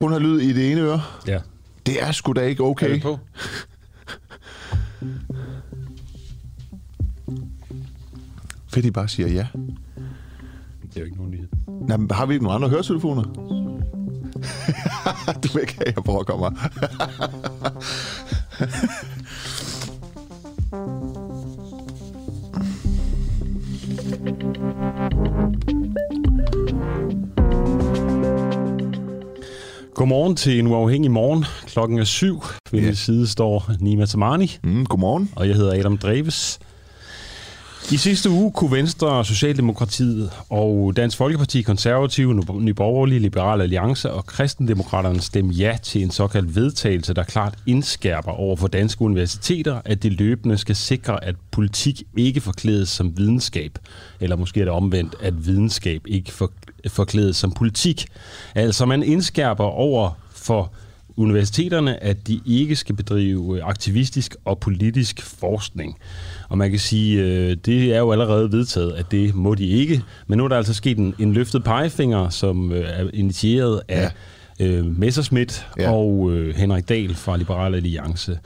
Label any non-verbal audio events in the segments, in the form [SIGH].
Hun har lyd i det ene øre. Ja. Det er sgu da ikke Er okay. det på? [LAUGHS] Fedt, I bare siger ja. Det er jo ikke nogen nyhed. Nå, men har vi ikke nogen andre høretelefoner? [LAUGHS] du vil ikke have, at jeg brokker mig. [LAUGHS] Godmorgen til en uafhængig morgen. Klokken er syv. Ved Ja. min side står Nima Tamani, Mm, godmorgen. og jeg hedder Adam Dreves. I sidste uge kunne Venstre, Socialdemokratiet og Dansk Folkeparti, Konservative, Nye Borgerlige, Liberale Alliance og Kristendemokraterne stemme ja til en såkaldt vedtagelse, der klart indskærper over for danske universiteter, at de løbende skal sikre, at politik ikke forklædes som videnskab. Eller måske er det omvendt, at videnskab ikke for, forklædes som politik. Altså man indskærper over for universiteterne, at de ikke skal bedrive øh, aktivistisk og politisk forskning. Og man kan sige, øh, det er jo allerede vedtaget, at det må de ikke. Men nu er der altså sket en, en løftet pegefinger, som øh, er initieret af ja. øh, Messerschmidt Ja. og øh, Henrik Dahl fra Liberale Alliance.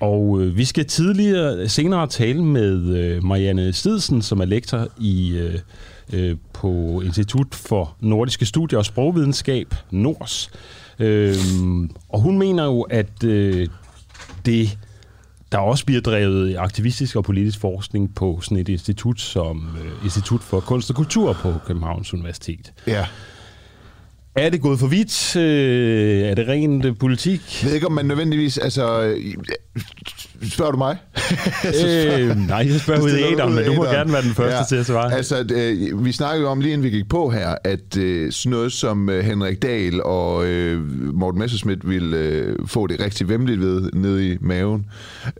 Og øh, vi skal tidligere senere tale med øh, Marianne Stidsen, som er lektor i øh, øh, på Institut for Nordiske Studier og Sprogvidenskab, NORS. Øhm, og hun mener jo, at øh, det der også bliver drevet aktivistisk og politisk forskning på sådan et institut som øh, Institut for Kunst og Kultur på Københavns Universitet. Ja. Er det gået for vidt? Øh, er det rent øh, politik? Jeg ved ikke, om man nødvendigvis... Altså, øh, spørger du mig? [LAUGHS] øh, nej, jeg spørger [LAUGHS] ud i æderen, men du må gerne være den første ja. til at svare. Altså, øh, vi snakkede jo om, lige inden vi gik på her, at øh, sådan noget som øh, Henrik Dahl og øh, Morten Messerschmidt ville øh, få det rigtig vemmeligt ved nede i maven,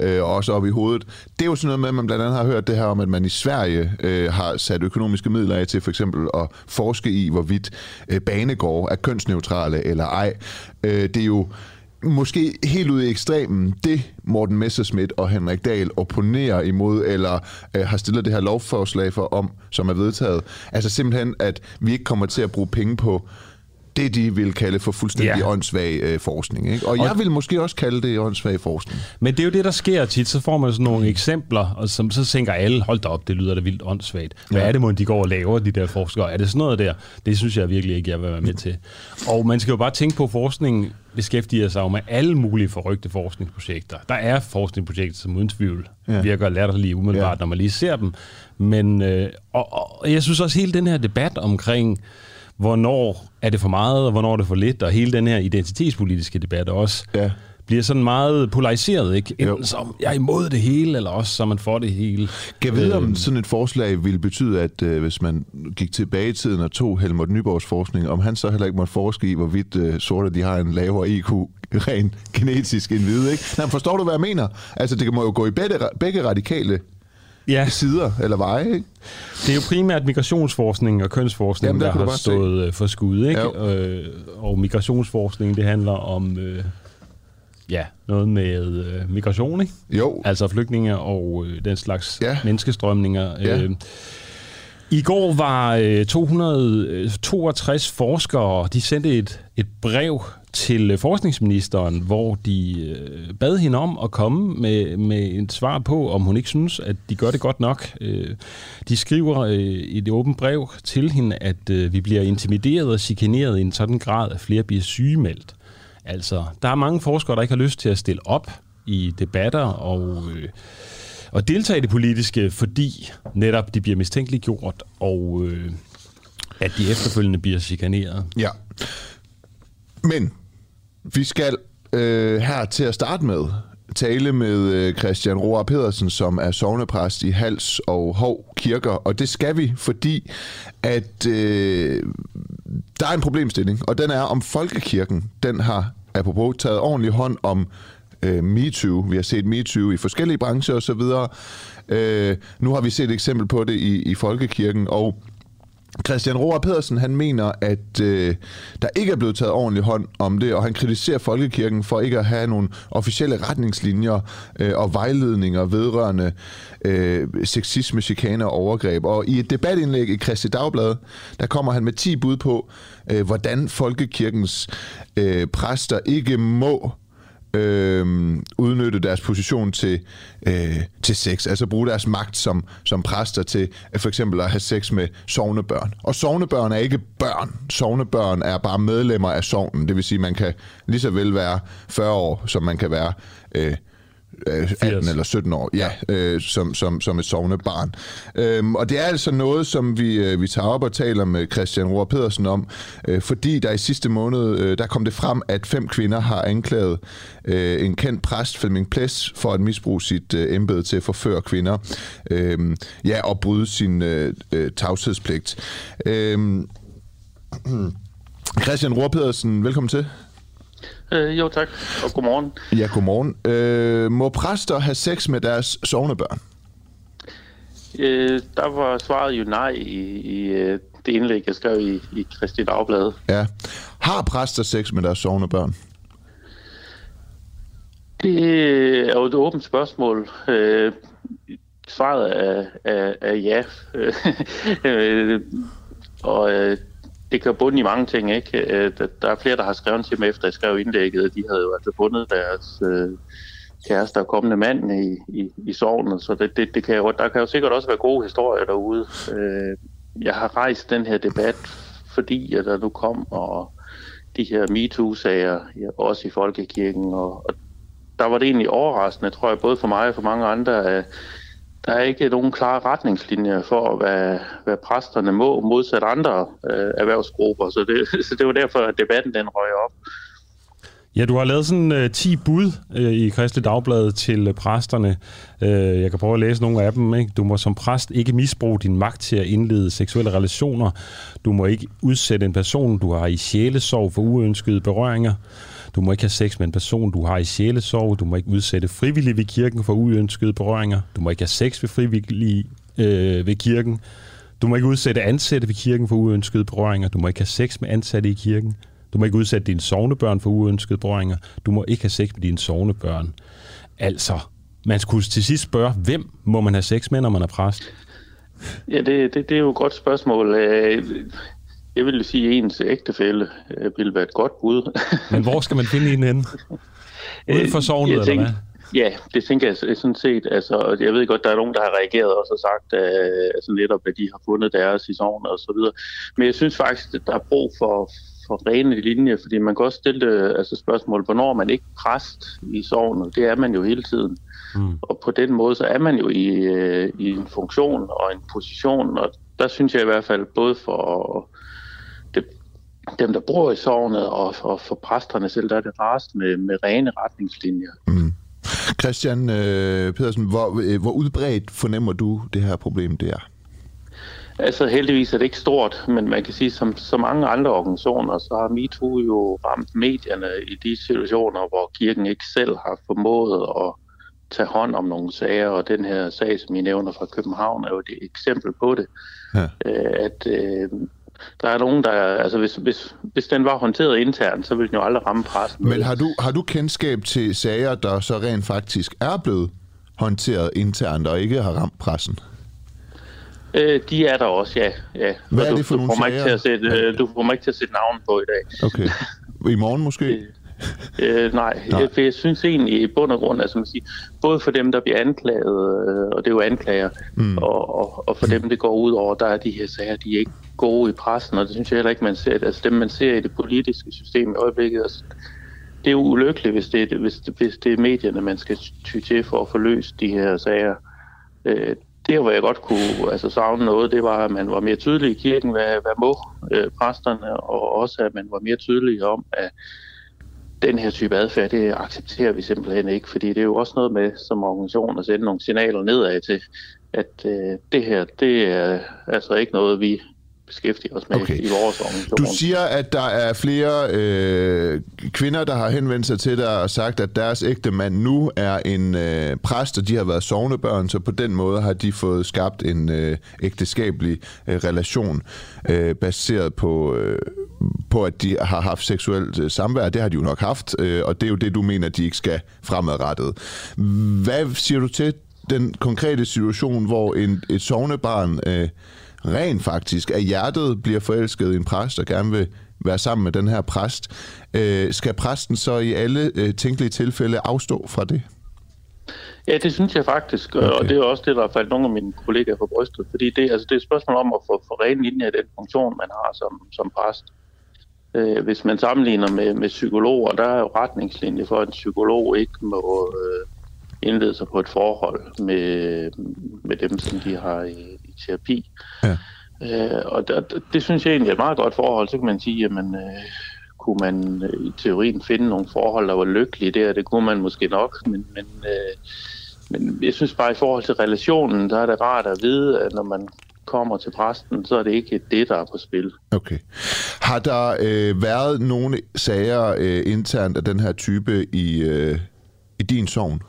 øh, og også op i hovedet. Det er jo sådan noget med, at man blandt andet har hørt det her om, at man i Sverige øh, har sat økonomiske midler af til for eksempel at forske i, hvorvidt øh, banegårde er kønsneutrale eller ej. Øh, det er jo måske helt ude i ekstremen, det Morten Messerschmidt og Henrik Dahl opponerer imod, eller øh, har stillet det her lovforslag for om, som er vedtaget. Altså simpelthen, at vi ikke kommer til at bruge penge på det, de vil kalde for fuldstændig Ja. åndssvag øh, forskning. Ikke? Og, og jeg vil måske også kalde det åndssvag forskning. Men det er jo det, der sker tit. Så får man sådan nogle eksempler, og som, så tænker alle, hold da op, det lyder da vildt åndssvagt. Hvad Ja. er det, må de går og laver, de der forskere? Er det sådan noget der? Det synes jeg virkelig ikke, jeg vil være med til. Og man skal jo bare tænke på, at forskningen beskæftiger sig jo med alle mulige forrygte forskningsprojekter. Der er forskningsprojekter, som uden tvivl Ja. virker latterlige umiddelbart, ja. når man lige ser dem. Men øh, og, og jeg synes også, hele den her debat omkring, hvornår er det for meget, og hvornår er det for lidt, og hele den her identitetspolitiske debat også, Ja. bliver sådan meget polariseret, ikke? Jo. Enten som, jeg er imod det hele, eller også så er man for det hele. Kan jeg vide, om Øhm, sådan et forslag ville betyde, at øh, hvis man gik tilbage i tiden og tog Helmut Nyborgs forskning, om han så heller ikke måtte forske i, hvorvidt øh, sorte de har en lavere IQ rent genetisk end hvide, ikke? Nej, forstår du, hvad jeg mener? Altså, det må jo gå i begge, begge radikale Ja, sider eller veje, ikke? det er jo primært migrationsforskning og kønsforskning, Jamen, der der har bare se. stået øh, for skud, ikke? Jo. Øh, og migrationsforskning, det handler om... Øh, Ja, noget med øh, migration, ikke? Jo, Altså flygtninge og øh, den slags Ja. ja. menneskestrømninger. Ja. I går var øh, 262 øh, forskere, de sendte et, et brev til øh, forskningsministeren, hvor de øh, bad hende om at komme med, med et svar på, om hun ikke synes, at de gør det godt nok. Øh, de skriver øh, i et åbent brev til hende, at øh, vi bliver intimideret og chikaneret i en sådan grad, at flere bliver sygemeldt. Altså, der er mange forskere, der ikke har lyst til at stille op i debatter og, øh, og deltage i det politiske, fordi netop de bliver mistænkeliggjort, og øh, at de efterfølgende bliver chikaneret. ja. Men vi skal øh, her til at starte med tale med øh, Christian Roar Pedersen, som er sovnepræst i Hals og Hov Kirker, og det skal vi, fordi at øh, der er en problemstilling, og den er, om folkekirken, den har, apropos, taget ordentlig hånd om øh, MeToo. Vi har set MeToo i forskellige brancher osv. Øh, nu har vi set et eksempel på det i, i folkekirken, og Christian Roar Pedersen, han mener, at øh, der ikke er blevet taget ordentlig hånd om det, og han kritiserer Folkekirken for ikke at have nogle officielle retningslinjer øh, og vejledninger vedrørende øh, sexisme, chikane og overgreb. Og i et debatindlæg i Christi Dagblad, der kommer han med 10 bud på, øh, hvordan Folkekirkens øh, præster ikke må øh, udnytte deres position til, øh, til sex, altså bruge deres magt som, som præster til øh, for eksempel at have sex med sovnebørn. Og sovnebørn er ikke børn. Sovnebørn er bare medlemmer af sovnen. Det vil sige, at man kan lige så vel være 40 år, som man kan være øh, 18 80. eller 17 år, ja, øh, som, som, som et sovende barn. Øhm, og det er altså noget, som vi, øh, vi tager op og taler med Christian Rohr Pedersen om, øh, fordi der i sidste måned, øh, der kom det frem, at fem kvinder har anklaget øh, en kendt præst, Flemming Ples, for at misbruge sit øh, embede til at forføre kvinder, øh, ja, og bryde sin øh, øh, tavshedspligt. Øh, [CLEARS THROAT] Christian Rohr Pedersen, velkommen til. Øh, jo, tak. Og godmorgen. Ja, godmorgen. Øh, må præster have sex med deres sovnebørn? Øh, der var svaret jo nej i, i øh, det indlæg, jeg skrev i, i Kristi Dagblad. Ja. Har præster sex med deres sovnebørn? Det er jo et åbent spørgsmål. Øh, svaret er, er, er ja. [LAUGHS] øh, og øh, det kan bunde i mange ting, ikke? Øh, der er flere, der har skrevet til mig efter, jeg skrev indlægget, at de havde jo altså bundet deres øh, kærester og kommende mand i, i, i sovnet, så det, det, det kan jo, der kan jo sikkert også være gode historier derude. Øh, jeg har rejst den her debat, fordi at der nu kom og de her MeToo-sager, ja, også i Folkekirken, og, og der var det egentlig overraskende, tror jeg, både for mig og for mange andre, at der er ikke nogen klare retningslinjer for, hvad, hvad præsterne må modsat andre øh, erhvervsgrupper, så det, [LAUGHS] så det var derfor, at debatten den røg op. Ja, du har lavet sådan øh, 10 bud øh, i Kristelig Dagblad til præsterne. Øh, jeg kan prøve at læse nogle af dem. Ikke? Du må som præst ikke misbruge din magt til at indlede seksuelle relationer. Du må ikke udsætte en person, du har i sjælesorg for uønskede berøringer. Du må ikke have sex med en person, du har i sjælesorg. Du må ikke udsætte frivillige ved kirken for uønskede berøringer. Du må ikke have sex ved frivillige øh, ved kirken. Du må ikke udsætte ansatte ved kirken for uønskede berøringer. Du må ikke have sex med ansatte i kirken. Du må ikke udsætte dine sovnebørn for uønskede berøringer. Du må ikke have sex med dine sovnebørn. Altså, man skulle til sidst spørge, hvem må man have sex med, når man er præst? Ja, det, det, det er jo et godt spørgsmål. Øh, Øh, jeg vil sige, at ens ægtefælde øh, vil være et godt bud. [LAUGHS] Men hvor skal man finde en henne? Uden for sovnet, eller hvad? Ja, det tænker jeg sådan set. Altså, jeg ved godt, der er nogen, der har reageret og så sagt, uh, altså netop, at de har fundet deres i sovnet og så videre. Men jeg synes faktisk, at der er brug for, for rene linjer, fordi man kan også stille det, altså spørgsmål, hvornår er man ikke præst i sovnet? Det er man jo hele tiden. Mm. Og på den måde, så er man jo i, i en funktion og en position, og der synes jeg i hvert fald, både for dem, der bor i sovnet, og, og for præsterne selv, der er det rarest med, med rene retningslinjer. Mm. Christian øh, Pedersen, hvor, øh, hvor udbredt fornemmer du det her problem, det er? Altså heldigvis er det ikke stort, men man kan sige, som så mange andre organisationer, så har MeToo jo ramt medierne i de situationer, hvor kirken ikke selv har formået at tage hånd om nogle sager, og den her sag, som I nævner fra København, er jo et eksempel på det. Ja. Øh, at øh, der er nogen, der... Altså, hvis, hvis, hvis den var håndteret internt, så ville den jo aldrig ramme pressen. Men har du, har du kendskab til sager, der så rent faktisk er blevet håndteret internt og ikke har ramt pressen? Øh, de er der også, ja. ja. Hvad er det for du, nogle du sager? Ikke til at sætte, øh, du får mig ikke til at sætte navn på i dag. Okay. I morgen måske? [LAUGHS] Øh, Øh, nej, nej. Jeg, for jeg synes egentlig i bund og grund, altså man siger, både for dem, der bliver anklaget, øh, og det er jo anklager, mm. og, og, og for dem, det går ud over, der er de her sager, de er ikke gode i pressen, og det synes jeg heller ikke, man ser. Altså dem, man ser i det politiske system i øjeblikket, altså, det er jo ulykkeligt, hvis det, hvis, hvis det er medierne, man skal ty til for at få løst de her sager. Øh, det, hvor jeg godt kunne altså, savne noget, det var, at man var mere tydelig i kirken, hvad, hvad må øh, præsterne, og også at man var mere tydelig om, at den her type adfærd, det accepterer vi simpelthen ikke, fordi det er jo også noget med som organisation at sende nogle signaler nedad til, at øh, det her, det er altså ikke noget, vi beskæftiger os med okay. i vores organisation. Du siger, at der er flere øh, kvinder, der har henvendt sig til dig og sagt, at deres ægte mand nu er en øh, præst, og de har været sovnebørn, så på den måde har de fået skabt en øh, ægteskabelig øh, relation øh, baseret på, øh, på, at de har haft seksuelt øh, samvær. Det har de jo nok haft, øh, og det er jo det, du mener, de ikke skal fremadrettet. Hvad siger du til den konkrete situation, hvor en, et sovnebarn øh, rent faktisk af hjertet bliver forelsket i en præst og gerne vil være sammen med den her præst, øh, skal præsten så i alle øh, tænkelige tilfælde afstå fra det? Ja, det synes jeg faktisk, okay. og det er også det, der har faldt nogle af mine kollegaer på brystet, fordi det, altså, det er et spørgsmål om at få, få ren linje af den funktion, man har som, som præst. Øh, hvis man sammenligner med, med psykologer, der er jo retningslinje for, at en psykolog ikke må øh, indlede sig på et forhold med, med dem, som de har i terapi. Ja. Øh, og det, det synes jeg egentlig er et meget godt forhold. Så kan man sige, jamen, øh, kunne man øh, i teorien finde nogle forhold, der var lykkelige der? Det kunne man måske nok, men, men, øh, men jeg synes bare, i forhold til relationen, der er det rart at vide, at når man kommer til præsten, så er det ikke det, der er på spil. Okay. Har der øh, været nogle sager øh, internt af den her type i, øh, i din sovn?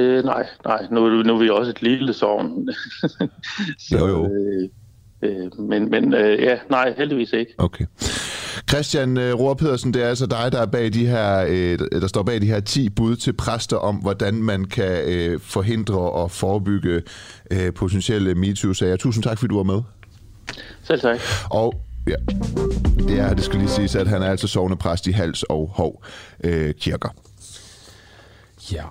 Øh, nej, nej. Nu, nu er vi også et lille sovn. [LAUGHS] så, jo, jo. Øh, øh, men men øh, ja, nej, heldigvis ikke. Okay. Christian øh, Rohr Pedersen, det er altså dig, der, er bag de her, øh, der står bag de her 10 bud til præster om, hvordan man kan øh, forhindre og forebygge øh, potentielle MeToo-sager. Tusind tak, fordi du var med. Selv tak. Og ja, det er, det skal lige siges, at han er altså sovende præst i Hals og Hov øh, kirker. Ja.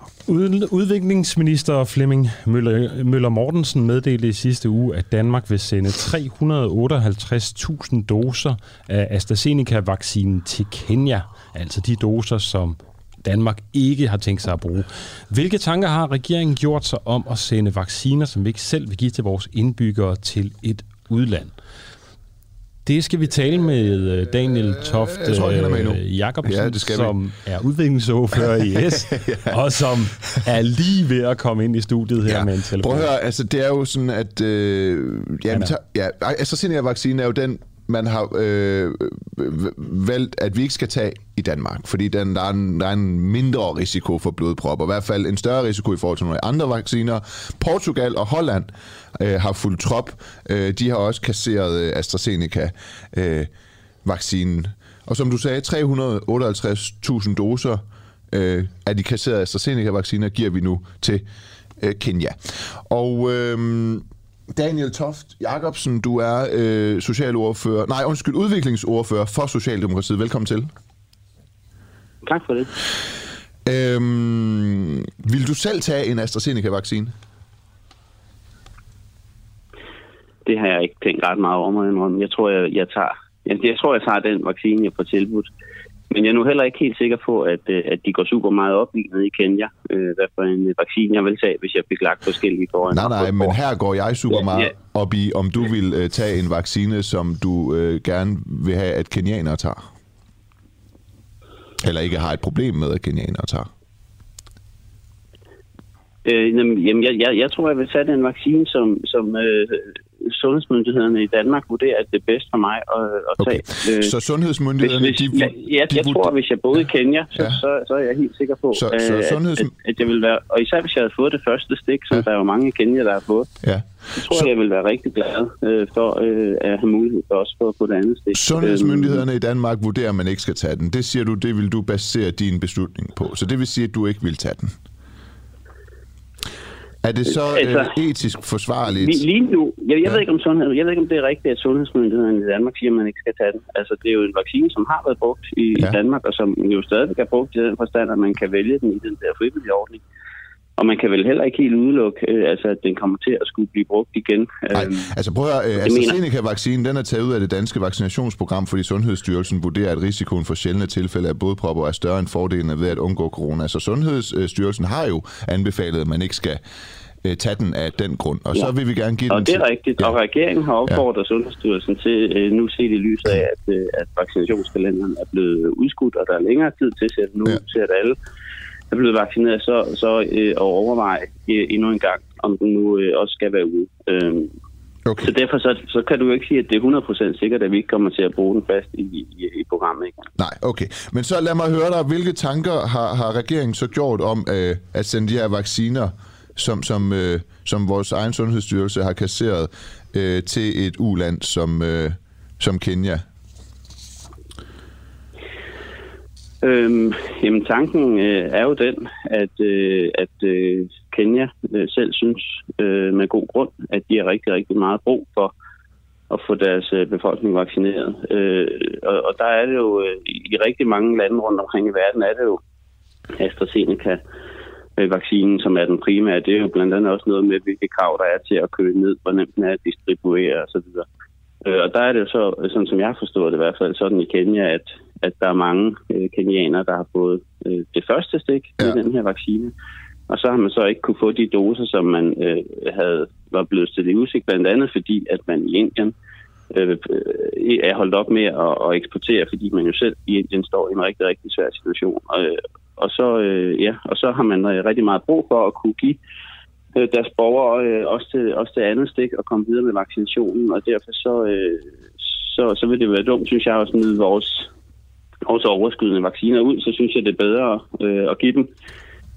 Udviklingsminister Flemming Møller, Møller Mortensen meddelte i sidste uge, at Danmark vil sende 358.000 doser af AstraZeneca-vaccinen til Kenya. Altså de doser, som Danmark ikke har tænkt sig at bruge. Hvilke tanker har regeringen gjort sig om at sende vacciner, som vi ikke selv vil give til vores indbyggere, til et udland? Det skal vi tale med øh, Daniel Toft jeg tror, øh, Jacobsen, ja, det som vi. er udviklingsordfører i S, [LAUGHS] ja. og som er lige ved at komme ind i studiet her ja. med en telefon. Prøv at høre, altså det er jo sådan, at øh, ja, ja, ja, AstraZeneca-vaccinen er jo den man har øh, øh valgt, at vi ikke skal tage i Danmark, fordi den, der, er en, der er en mindre risiko for blodpropper, i hvert fald en større risiko i forhold til nogle andre vacciner. Portugal og Holland øh, har fuldt trop. Øh, de har også kasseret øh, AstraZeneca-vaccinen. Øh, og som du sagde, 358.000 doser øh, af de kasserede AstraZeneca-vacciner giver vi nu til øh, Kenya. Og... Øh, Daniel Toft Jacobsen, du er øh, socialordfører, nej undskyld, udviklingsordfører for Socialdemokratiet. Velkommen til. Tak for det. Øhm, vil du selv tage en AstraZeneca-vaccine? Det har jeg ikke tænkt ret meget over, jeg tror, jeg, jeg tager jeg, jeg tror, jeg tager den vaccine, jeg får tilbudt. Men jeg er nu heller ikke helt sikker på, at, øh, at de går super meget op i nede i Kenya, øh, hvad for en vaccine jeg vil tage, hvis jeg fik lagt forskellige foran. Nej, nej, men her går jeg super meget ja, ja. op i, om du vil uh, tage en vaccine, som du uh, gerne vil have, at kenianere tager. Eller ikke har et problem med, at kenianere tager. Øh, jamen, jeg, jeg, jeg tror, jeg vil tage den vaccine, som, som øh, sundhedsmyndighederne i Danmark vurderer, at det er bedst for mig at, at tage. Okay. Øh, så sundhedsmyndighederne... Hvis, hvis, de, ja, jeg, de, jeg tror, at hvis jeg boede i Kenya, så, ja. så, så er jeg helt sikker på, så, så sundheds... at, at, jeg vil være... Og især hvis jeg havde fået det første stik, som ja. der er jo mange i Kenya, der har fået, ja. så tror så, jeg, jeg vil være rigtig glad øh, for øh, at have mulighed for også for at få det andet stik. Sundhedsmyndighederne i Danmark vurderer, at man ikke skal tage den. Det siger du, det vil du basere din beslutning på. Så det vil sige, at du ikke vil tage den. Er det så altså, øh, etisk forsvarligt? Lige, lige nu, jeg, jeg, ja. ved ikke, om sundhed, jeg ved ikke, om det er rigtigt, at sundhedsmyndighederne i Danmark siger, at man ikke skal tage den. Altså, det er jo en vaccine, som har været brugt i, ja. Danmark, og som jo stadig er brugt i den forstand, at man kan vælge den i den der frivillige ordning. Og man kan vel heller ikke helt udelukke, øh, altså, at den kommer til at skulle blive brugt igen. Nej, øhm, altså prøv at høre, øh, AstraZeneca-vaccinen den er taget ud af det danske vaccinationsprogram, fordi Sundhedsstyrelsen vurderer, at risikoen for sjældne tilfælde af blodpropper er større end fordelene ved at undgå corona. Så Sundhedsstyrelsen har jo anbefalet, at man ikke skal øh, tage den af den grund, og ja. så vil vi gerne give og den det er til... rigtigt, ja. og regeringen har opfordret ja. Sundhedsstyrelsen til øh, nu set i lyset af, at, øh, at vaccinationskalenderen er blevet udskudt, og der er længere tid til, at nu ja. til at alle er blevet vaccineret, så, så øh, at overveje øh, endnu en gang, om den nu øh, også skal være ude. Øh, Okay. Så derfor så, så kan du ikke sige, at det er 100% sikkert, at vi ikke kommer til at bruge den fast i, i, i programmet. Ikke? Nej, okay. Men så lad mig høre dig, hvilke tanker har, har regeringen så gjort om øh, at sende de her vacciner, som, som, øh, som vores egen sundhedsstyrelse har kasseret, øh, til et uland som, øh, som Kenya? Øhm, jamen tanken øh, er jo den, at, øh, at øh, Kenya øh, selv synes øh, med god grund, at de har rigtig, rigtig meget brug for at få deres øh, befolkning vaccineret. Øh, og, og der er det jo, øh, i rigtig mange lande rundt omkring i verden, er det jo AstraZeneca-vaccinen, øh, som er den primære. Det er jo blandt andet også noget med, hvilke krav der er til at købe ned, hvor nemt den er at distribuere osv. Øh, og der er det jo så, sådan som jeg forstår det i hvert fald, sådan i Kenya, at, at der er mange øh, kenianere, der har fået øh, det første stik ja. med den her vaccine. Og så har man så ikke kunne få de doser, som man øh, havde var blevet stillet i udsigt, blandt andet fordi, at man i Indien øh, øh, er holdt op med at, at eksportere, fordi man jo selv i Indien står i en rigtig, rigtig svær situation. Og, og, så, øh, ja, og så har man øh, rigtig meget brug for at kunne give øh, deres borgere øh, også, til, også til andet stik og komme videre med vaccinationen, og derfor så, øh, så, så vil det være dumt, synes jeg, at smide vores, vores overskydende vacciner ud, så synes jeg, det er bedre øh, at give dem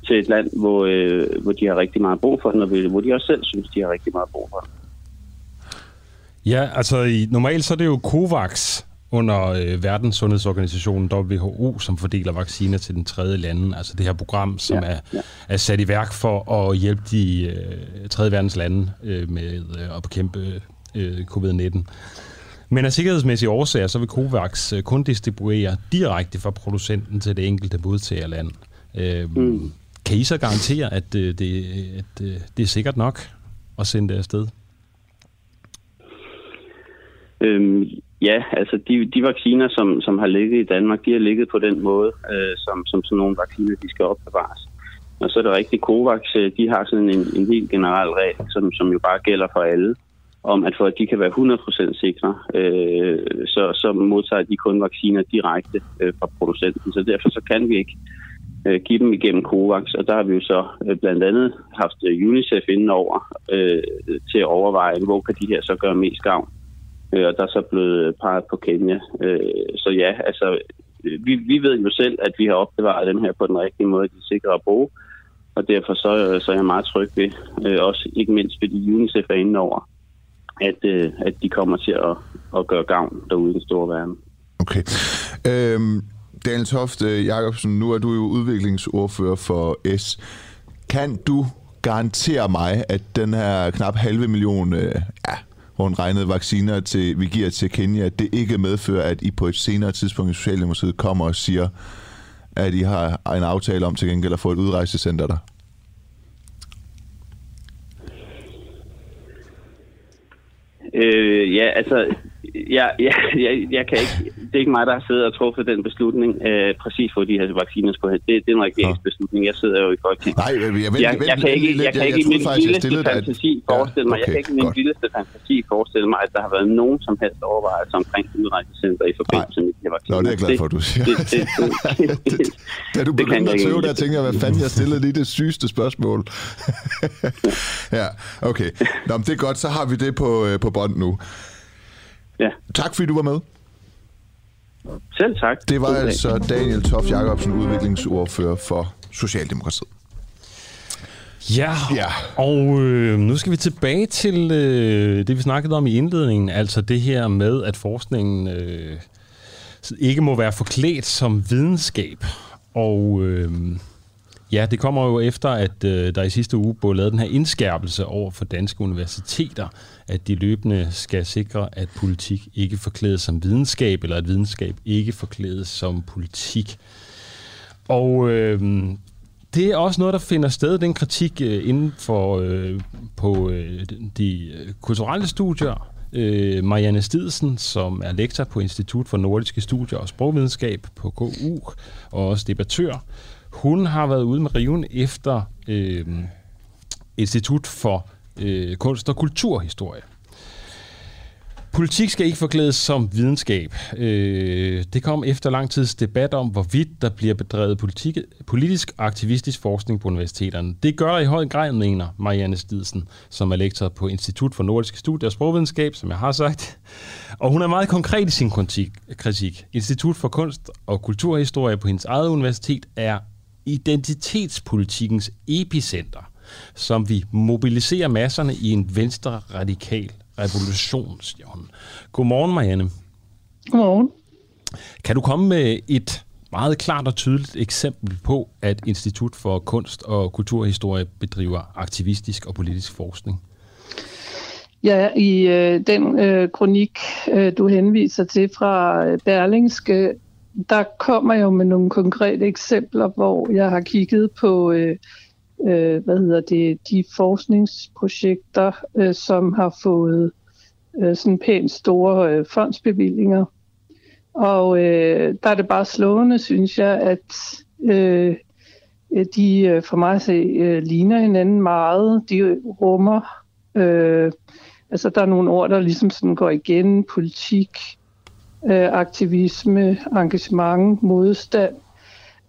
til et land, hvor, øh, hvor de har rigtig meget brug for den, og hvor de også selv synes, de har rigtig meget brug for den. Ja, altså i, normalt så er det jo COVAX under øh, Verdenssundhedsorganisationen WHO, som fordeler vacciner til den tredje lande. Altså det her program, som ja, er, ja. er sat i værk for at hjælpe de øh, tredje verdens lande øh, med øh, at bekæmpe øh, covid-19. Men af sikkerhedsmæssige årsager, så vil COVAX øh, kun distribuere direkte fra producenten til det enkelte modtagerland. Øh, mm. Kan I så garantere, at, øh, det, at øh, det er sikkert nok at sende det afsted? Øhm, ja, altså de, de vacciner, som, som har ligget i Danmark, de har ligget på den måde, øh, som, som sådan nogle vacciner, de skal opbevares. Og så er det rigtigt, COVAX, de har sådan en, en helt generel regel, som, som jo bare gælder for alle, om at for at de kan være 100% sikre, øh, så, så modtager de kun vacciner direkte øh, fra producenten. Så derfor så kan vi ikke øh, give dem igennem COVAX, og der har vi jo så øh, blandt andet haft øh, UNICEF over øh, til at overveje, hvor kan de her så gøre mest gavn. Øh, og der er så blevet øh, peget på Kenya. Øh, så ja, altså, øh, vi, vi ved jo selv, at vi har opbevaret dem her på den rigtige måde, de er sikre at bruge, og derfor så, øh, så er jeg meget tryg ved, øh, også ikke mindst fordi UNICEF er inde over, at, øh, at de kommer til at, at gøre gavn derude i den store verden. Okay. Øhm, Daniel Toft øh, Jacobsen, nu er du jo udviklingsordfører for S. Kan du garantere mig, at den her knap halve million, øh, ja, rundt regnet vacciner, til, vi giver til Kenya, det ikke medfører, at I på et senere tidspunkt i Socialdemokratiet kommer og siger, at I har en aftale om til gengæld at få et udrejsecenter der? Øh, ja, altså, jeg, jeg, jeg, jeg kan ikke, det er ikke mig, der har siddet og truffet den beslutning, øh, præcis hvor de her vacciner skulle have. Det, det er en regeringsbeslutning. Jeg sidder jo i Folketinget. Nej, jeg, jeg, jeg, jeg kan ikke, jeg, kan ikke i min vildeste fantasi forestille mig, jeg kan ikke i min vildeste fantasi forestille mig, at der har været nogen som helst overvejelse omkring udrejsecenter i forbindelse med de her vacciner. Nå, det er jeg glad for, du siger. Det, [LAUGHS] det, det, det, da du begyndte at tøve, der tænkte jeg, hvad fanden, jeg stillede lige det sygeste spørgsmål. [LAUGHS] ja, okay. Nå, men det er godt, så har vi det på, øh, på bånd nu. Ja. Tak fordi du var med. Selv tak. Det var altså Daniel Toft Jacobsen, udviklingsordfører for Socialdemokratiet. Ja, ja. og øh, nu skal vi tilbage til øh, det, vi snakkede om i indledningen, altså det her med, at forskningen øh, ikke må være forklædt som videnskab. Og øh, Ja, det kommer jo efter, at øh, der i sidste uge blev lavet den her indskærpelse over for danske universiteter, at de løbende skal sikre, at politik ikke forklædes som videnskab, eller at videnskab ikke forklædes som politik. Og øh, det er også noget, der finder sted, den kritik øh, inden for øh, på øh, de øh, kulturelle studier. Øh, Marianne Stidsen, som er lektor på Institut for Nordiske Studier og Sprogvidenskab på KU, og også debattør, hun har været ude med riven efter øh, Institut for øh, Kunst og Kulturhistorie. Politik skal ikke forklædes som videnskab. Øh, det kom efter lang tids debat om, hvorvidt der bliver bedrevet politik, politisk aktivistisk forskning på universiteterne. Det gør der i høj grad, mener Marianne Stidsen, som er lektor på Institut for Nordiske Studier og Sprogvidenskab, som jeg har sagt. Og hun er meget konkret i sin kritik. Institut for Kunst og Kulturhistorie på hendes eget universitet er identitetspolitikkens epicenter, som vi mobiliserer masserne i en venstre radikal revolution, siger hun. Godmorgen, Marianne. Godmorgen. Kan du komme med et meget klart og tydeligt eksempel på, at Institut for Kunst og Kulturhistorie bedriver aktivistisk og politisk forskning? Ja, i øh, den øh, kronik, øh, du henviser til fra øh, Berlingske, der kommer jeg jo med nogle konkrete eksempler, hvor jeg har kigget på øh, øh, hvad hedder det, de forskningsprojekter, øh, som har fået øh, sådan pænt store øh, fondsbevillinger. Og øh, der er det bare slående, synes jeg, at øh, de øh, for mig se øh, ligner hinanden meget. De rummer, øh, altså der er nogle ord, der ligesom sådan går igen, politik, øh, aktivisme, engagement, modstand.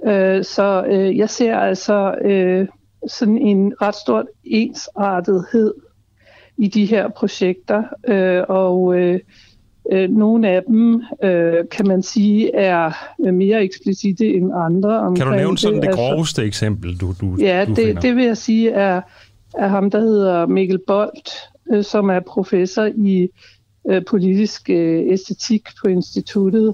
Øh, så øh, jeg ser altså øh, sådan en ret stor ensartethed i de her projekter, øh, og øh, øh, nogle af dem, øh, kan man sige, er mere eksplicite end andre. Kan du nævne sådan det, det altså- groveste altså, eksempel, du, du Ja, du det, det vil jeg sige er, er ham, der hedder Mikkel Bolt, øh, som er professor i øh, politisk øh, æstetik på instituttet,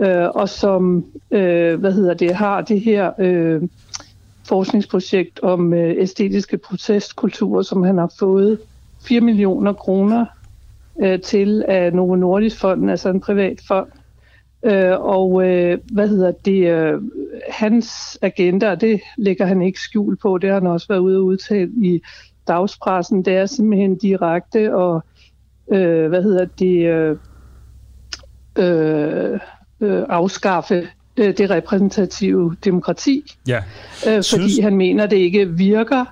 øh, og som, øh, hvad hedder det, har det her... Øh, forskningsprojekt om øh, æstetiske protestkulturer, som han har fået 4 millioner kroner øh, til af Novo Nordisk Fonden, altså en privat fond. Øh, og øh, hvad hedder det, øh, hans agenda, det lægger han ikke skjul på, det har han også været ude og udtale i dagspressen, det er simpelthen direkte og øh, hvad hedder det, øh, øh, øh afskaffe øh, det repræsentative demokrati, ja. øh, fordi Synes... han mener, det ikke virker,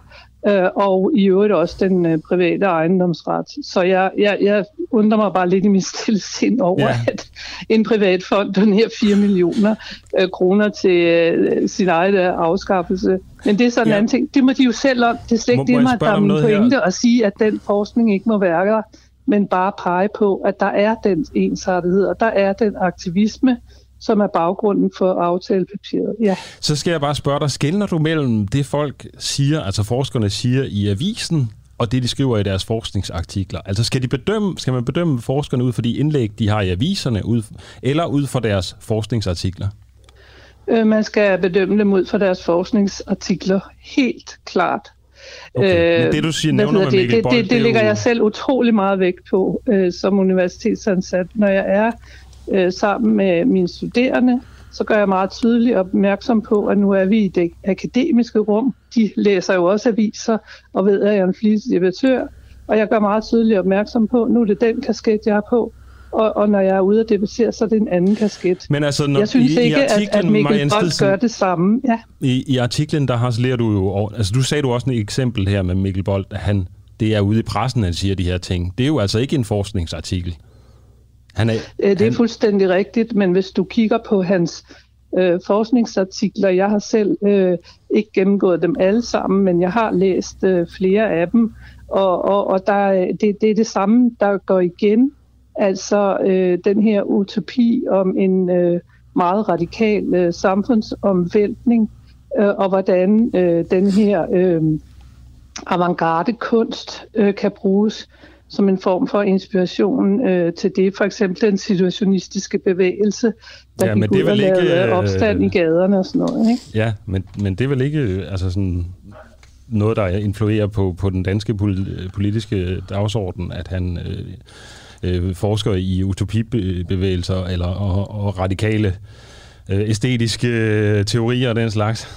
øh, og i øvrigt også den øh, private ejendomsret. Så jeg, jeg, jeg undrer mig bare lidt i min stille sind over, ja. at en privat fond donerer 4 millioner øh, kroner til øh, sin egen øh, afskaffelse. Men det er sådan en ja. anden ting. Det må de jo selv om. Det er slet ikke det, mig, der er min pointe her? at sige, at den forskning ikke må være der, men bare pege på, at der er den ensartethed, og der er den aktivisme, som er baggrunden for aftalepapiret. Ja. Så skal jeg bare spørge dig, skældner du mellem det folk siger, altså forskerne siger i avisen, og det, de skriver i deres forskningsartikler? Altså skal, de bedømme, skal man bedømme forskerne ud for de indlæg, de har i aviserne, ud, eller ud fra deres forskningsartikler? Øh, man skal bedømme dem ud fra deres forskningsartikler, helt klart. Okay. Men det, du siger, nævner med det, det, Bold, det, det, det lægger jo... jeg selv utrolig meget vægt på øh, som universitetsansat. Når jeg er øh, sammen med mine studerende, så gør jeg meget tydeligt opmærksom på, at nu er vi i det akademiske rum. De læser jo også aviser og ved, at jeg er en flittig debattør. Og jeg gør meget tydeligt opmærksom på, at nu er det den kasket, jeg er på. Og, og når jeg er ude og debattere, så er det en anden kasket. Men altså, når, jeg synes i, ikke, i artiklen, at, at Mikkel Bolt gør det samme. Ja. I, I artiklen, der har du jo... Altså, du sagde du også et eksempel her med Mikkel Bolt, at han, det er ude i pressen, han siger de her ting. Det er jo altså ikke en forskningsartikel. Han er, øh, det er han... fuldstændig rigtigt, men hvis du kigger på hans øh, forskningsartikler, jeg har selv øh, ikke gennemgået dem alle sammen, men jeg har læst øh, flere af dem, og, og, og der, det, det er det samme, der går igen. Altså øh, den her utopi om en øh, meget radikal øh, samfundsomvæltning, øh, og hvordan øh, den her øh, avantgarde kunst øh, kan bruges som en form for inspiration øh, til det. For eksempel den situationistiske bevægelse, der ja, gik ud og lavede ikke, opstand i gaderne og sådan noget. Ikke? Ja, men, men det er vel ikke altså sådan noget, der influerer på, på den danske politiske dagsorden, at han øh, øh, forsker i utopibevægelser eller, og, og radikale øh, æstetiske øh, teorier og den slags?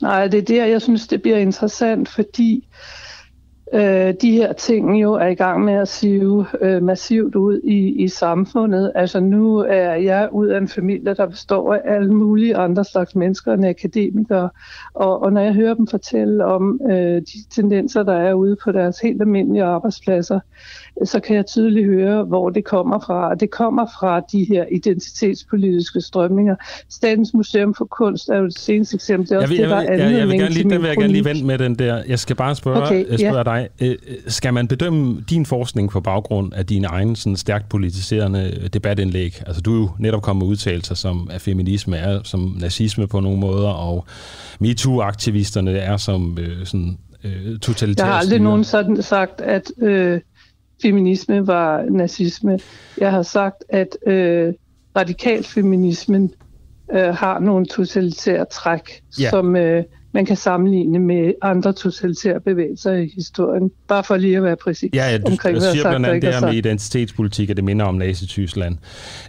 Nej, det er der, jeg synes, det bliver interessant, fordi øh, øh, de her ting jo er i gang med at sive øh, massivt ud i, i samfundet. Altså nu er jeg ud af en familie, der består af alle mulige andre slags mennesker end akademikere, og, og når jeg hører dem fortælle om øh, de tendenser, der er ude på deres helt almindelige arbejdspladser, så kan jeg tydeligt høre, hvor det kommer fra. Det kommer fra de her identitetspolitiske strømninger. Statens Museum for Kunst er jo det seneste eksempel. Det er også jeg, vil, det, der jeg, jeg, jeg vil gerne lige, den vil jeg gerne lige vente med den der. Jeg skal bare spørge, Okay, spørge ja. dig. Øh, Skal man bedømme din forskning på baggrund af dine egne sådan stærkt politiserende debatindlæg? Altså du er jo netop kommet med udtalelser, som at feminisme er som nazisme på nogle måder, og MeToo-aktivisterne er som øh, sådan øh, totalitære Jeg har aldrig nogen sådan sagt, at øh, feminisme var nazisme. Jeg har sagt, at øh, radikal feminismen øh, har nogle totalitære træk, Ja. som øh, man kan sammenligne med andre totalitære bevægelser i historien. Bare for lige at være præcis Ja, ja, du omkring, hvad siger sagt blandt andet det her med identitetspolitik, at det minder om Nazi-Tyskland.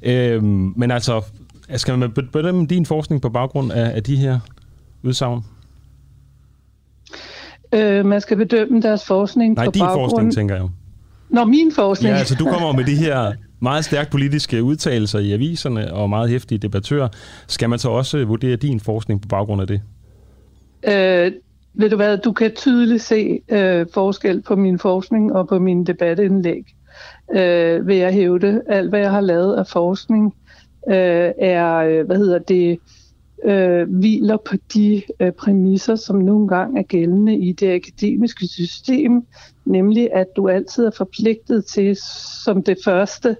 Øhm, men altså, skal man bedømme din forskning på baggrund af, af de her udsagn? Øh, man skal bedømme deres forskning Nej, på din baggrund... forskning, tænker jeg jo. Nå, min forskning. Ja, altså du kommer med de her meget stærkt politiske udtalelser i aviserne og meget hæftige debattører. Skal man så også vurdere din forskning på baggrund af det? Øh, ved du hvad, du kan tydeligt se øh, forskel på min forskning og på mine debatindlæg. Øh, vil jeg hævde, alt hvad jeg har lavet af forskning øh, er, øh, hvad hedder det, øh, øh, hviler på de øh, præmisser, som nogle gange er gældende i det akademiske system, nemlig at du altid er forpligtet til som det første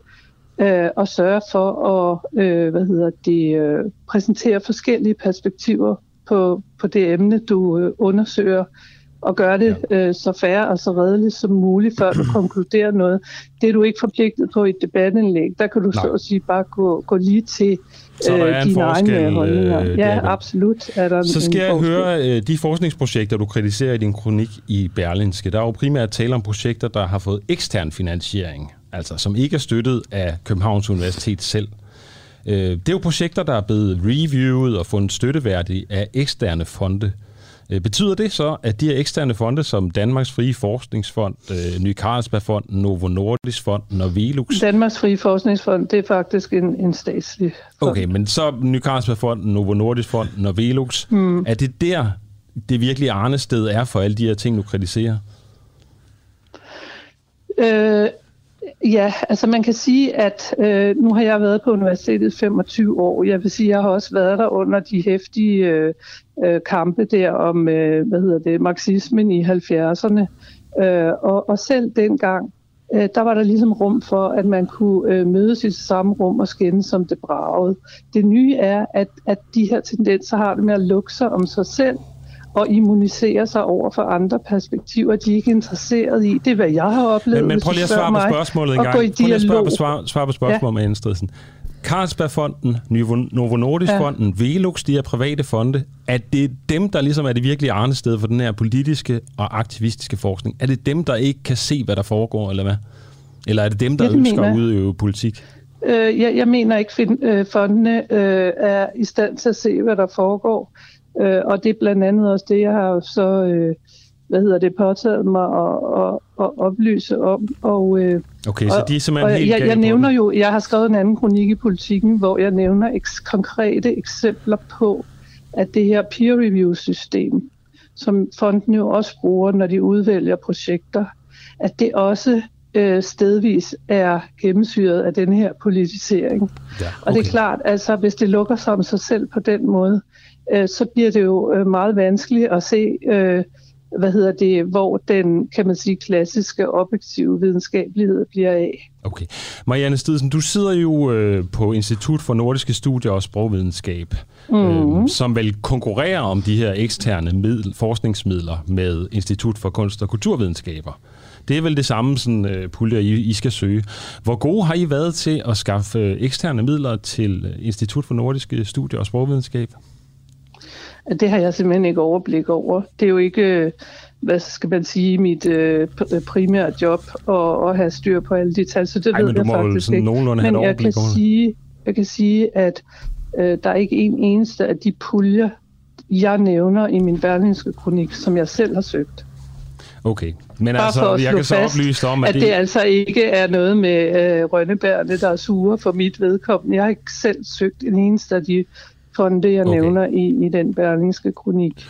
øh, at sørge for at øh, hvad hedder det, øh, præsentere forskellige perspektiver på, på det emne, du øh, undersøger, og gøre det øh, så færre og så redeligt som muligt, før du [CLEARS THROAT] konkluderer noget. Det er du ikke forpligtet på i et debatindlæg. Der kan du Nej. så at sige bare gå, gå lige til Så der er en dine forskel, egne holdninger. øh, ja, Jacob. absolut er der Så skal jeg forskel. høre øh, de forskningsprojekter, du kritiserer i din kronik i Berlinske. Der er jo primært tale om projekter, der har fået ekstern finansiering, altså som ikke er støttet af Københavns Universitet selv. Øh, Det er jo projekter, der er blevet reviewet og fundet støtteværdige af eksterne fonde. Øh, Betyder det så, at de her eksterne fonde, som Danmarks Frie Forskningsfond, øh, Ny Carlsbergfonden, Novo Nordisk Fonden og Velux, Danmarks Frie Forskningsfond, det er faktisk en, en statslig fond. Okay, men så Ny Carlsbergfonden, Novo Nordisk Fonden og Velux. Mm. Er det der, det virkelig arnested er for alle de her ting, du kritiserer? Øh, ja, altså man kan sige, at øh, nu har jeg været på universitetet 25 år. Jeg vil sige, jeg har også været der under de hæftige øh, øh, kampe der om, øh, hvad hedder det, marxismen i 70'erne. Øh, og, og selv dengang, øh, der var der ligesom rum for, at man kunne øh, mødes i det samme rum og skændes som det bragede. Det nye er, at, at de her tendenser har det med at lukke sig om sig selv, og immunisere sig over for andre perspektiver, de er ikke interesseret i. Det er, hvad jeg har oplevet, Men, men prøv lige at svare på spørgsmålet en Og gang. Prøv lige at svare på, dialog. svar, svare på spørgsmålet, ja. Anne Stridsen. Carlsbergfonden, Novo Novo Nordisk Ja. Velux, de her private fonde, er det dem, der ligesom er det virkelige arnested for den her politiske og aktivistiske forskning? Er det dem, der ikke kan se, hvad der foregår, eller hvad? Eller er det dem, der Ja, det ønsker mener at udøve politik? Øh, jeg, jeg mener ikke, at øh, fondene øh, er i stand til at se, hvad der foregår. Øh, og det er blandt andet også det, jeg har så øh, hvad hedder det, påtaget mig at, at, at oplyse om. Og, øh, Okay, så de er simpelthen og helt jeg, jeg nævner jo, jeg har skrevet en anden kronik i politikken, hvor jeg nævner eks- konkrete eksempler på, at det her peer review system, som fonden jo også bruger, når de udvælger projekter, at det også øh, stedvis er gennemsyret af den her politisering. Ja, Og det er klart, altså hvis det lukker sig om sig selv på den måde, øh, så bliver det jo øh, meget vanskeligt at se, øh, hvad hedder det, hvor den, kan man sige, klassiske objektive videnskabelighed bliver af. Okay. Marianne Stidsen, du sidder jo øh, på Institut for Nordiske Studier og Sprogvidenskab, mm. øh, som vel konkurrerer om de her eksterne middel, forskningsmidler med Institut for Kunst og Kulturvidenskaber. Det er vel det samme sådan, øh, puljer, I, I skal søge. Hvor gode har I været til at skaffe øh, eksterne midler til øh, Institut for Nordiske Studier og Sprogvidenskab? At Det har jeg simpelthen ikke overblik over. Det er jo ikke, øh, hvad skal man sige, mit øh, pr- primære job at, at have styr på alle de tal, så det Ej, ved jeg faktisk ikke. Men jeg kan, over sige, jeg kan sige, at øh, der er ikke en eneste af de puljer, jeg nævner i min berlinske kronik, som jeg selv har søgt. Okay, men Bare altså, jeg kan så fast, oplyse om, at, at det... det altså ikke er noget med øh, rønnebærne, der er sure for mit vedkommende. Jeg har ikke selv søgt en eneste af de fonde, jeg okay. nævner i, i den berlingske kronik.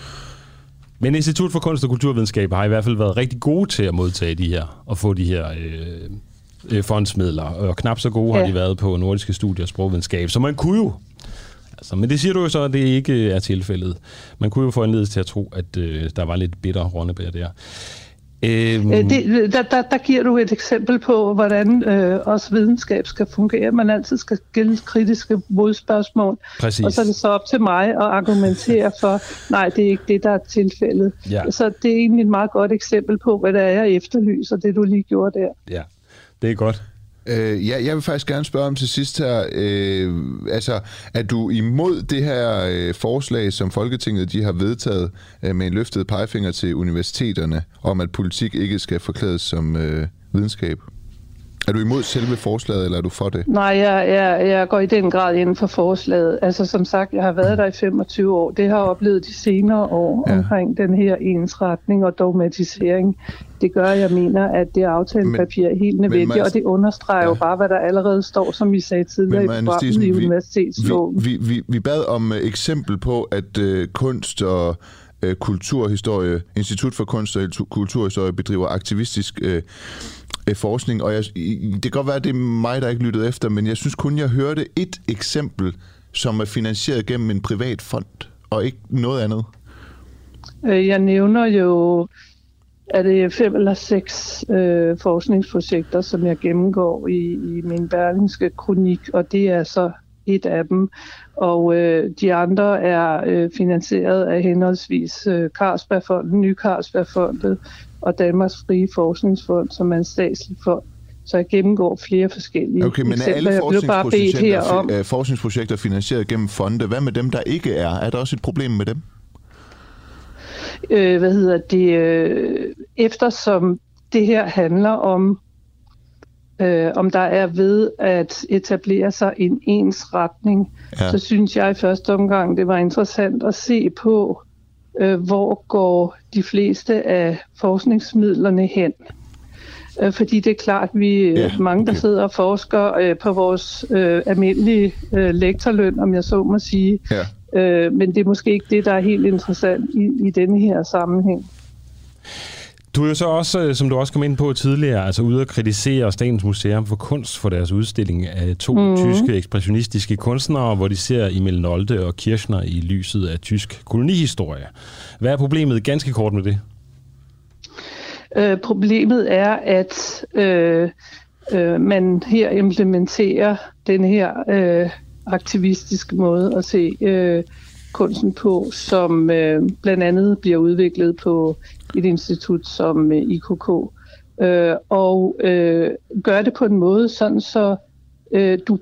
Men Institut for Kunst og Kulturvidenskab har i hvert fald været rigtig gode til at modtage de her, og få de her øh, øh, fondsmidler, og knap så gode ja. har de været på nordiske studier og sprogvidenskab. Så man kunne jo Altså, men det siger du jo så, at det ikke er tilfældet. Man kunne jo få anledning til at tro, at øh, der var lidt bitter rundebær der. Øhm. Øh, det, der, der, der giver du et eksempel på, hvordan øh, også videnskab skal fungere. Man altid skal stille kritiske modspørgsmål. Præcis. Og så er det så op til mig at argumentere for, nej, det er ikke det, der er tilfældet. Ja. Så det er egentlig et meget godt eksempel på, hvad det er, jeg efterlyser, det du lige gjorde der. Ja, det er godt. Øh, ja, jeg vil faktisk gerne spørge om til sidst her, øh, altså, er du imod det her øh, forslag, som Folketinget de har vedtaget øh, med en løftet pegefinger til universiteterne, om at politik ikke skal forklædes som øh, videnskab? Er du imod selve forslaget, eller er du for det? Nej, jeg, jeg, jeg går i den grad inden for forslaget. Altså som sagt, jeg har været der i 25 år. Det har jeg oplevet de senere år ja. omkring den her ensretning og dogmatisering. Det gør, at jeg mener, at det aftalelepapir er helt nødvendigt, og det understreger ja. jo bare, hvad der allerede står, som vi sagde tidligere men, i programmet i universitetsloven. Vi, vi, vi, vi bad om uh, eksempel på, at uh, kunst og uh, kulturhistorie, Institut for Kunst og Kulturhistorie bedriver aktivistisk uh, øh, forskning, og jeg, det kan godt være, at det er mig, der ikke lyttede efter, men jeg synes kun, jeg hørte et eksempel, som er finansieret gennem en privat fond, og ikke noget andet. Øh, jeg nævner jo, at det er fem eller seks øh, forskningsprojekter, som jeg gennemgår i, i min berlingske kronik, og det er så et af dem. Og øh, de andre er øh, finansieret af henholdsvis øh, Carlsbergfonden, Ny Carlsbergfondet, og Danmarks Frie Forskningsfond, som er en statslig fond. Så jeg gennemgår flere forskellige Okay, men er alle forskningsprojekter, her om... forskningsprojekter finansieret gennem fonde? Hvad med dem, der ikke er? Er der også et problem med dem? Øh, hvad hedder det? Øh, eftersom det her handler om, øh, om der er ved at etablere sig en ens retning, ja. så synes jeg i første omgang, det var interessant at se på, øh, hvor går de fleste af forskningsmidlerne hen. Øh, fordi det er klart, at vi ja, mange, der sidder og forsker øh, på vores øh, almindelige øh, lektorløn, om jeg så må sige. Ja. Øh, men det er måske ikke det, der er helt interessant i, i denne her sammenhæng. Du er jo så også, øh, som du også kom ind på tidligere, altså ude at kritisere Statens Museum for Kunst for deres udstilling af to mm. tyske ekspressionistiske kunstnere, hvor de ser Emil Nolde og Kirchner i lyset af tysk kolonihistorie. Hvad er problemet ganske kort med det? Øh, problemet er, at øh, øh, man her implementerer den her øh, aktivistiske måde at se øh, kunsten på, som øh, blandt andet bliver udviklet på et institut som øh, IKK, øh, og øh, gør det på en måde, sådan så øh, du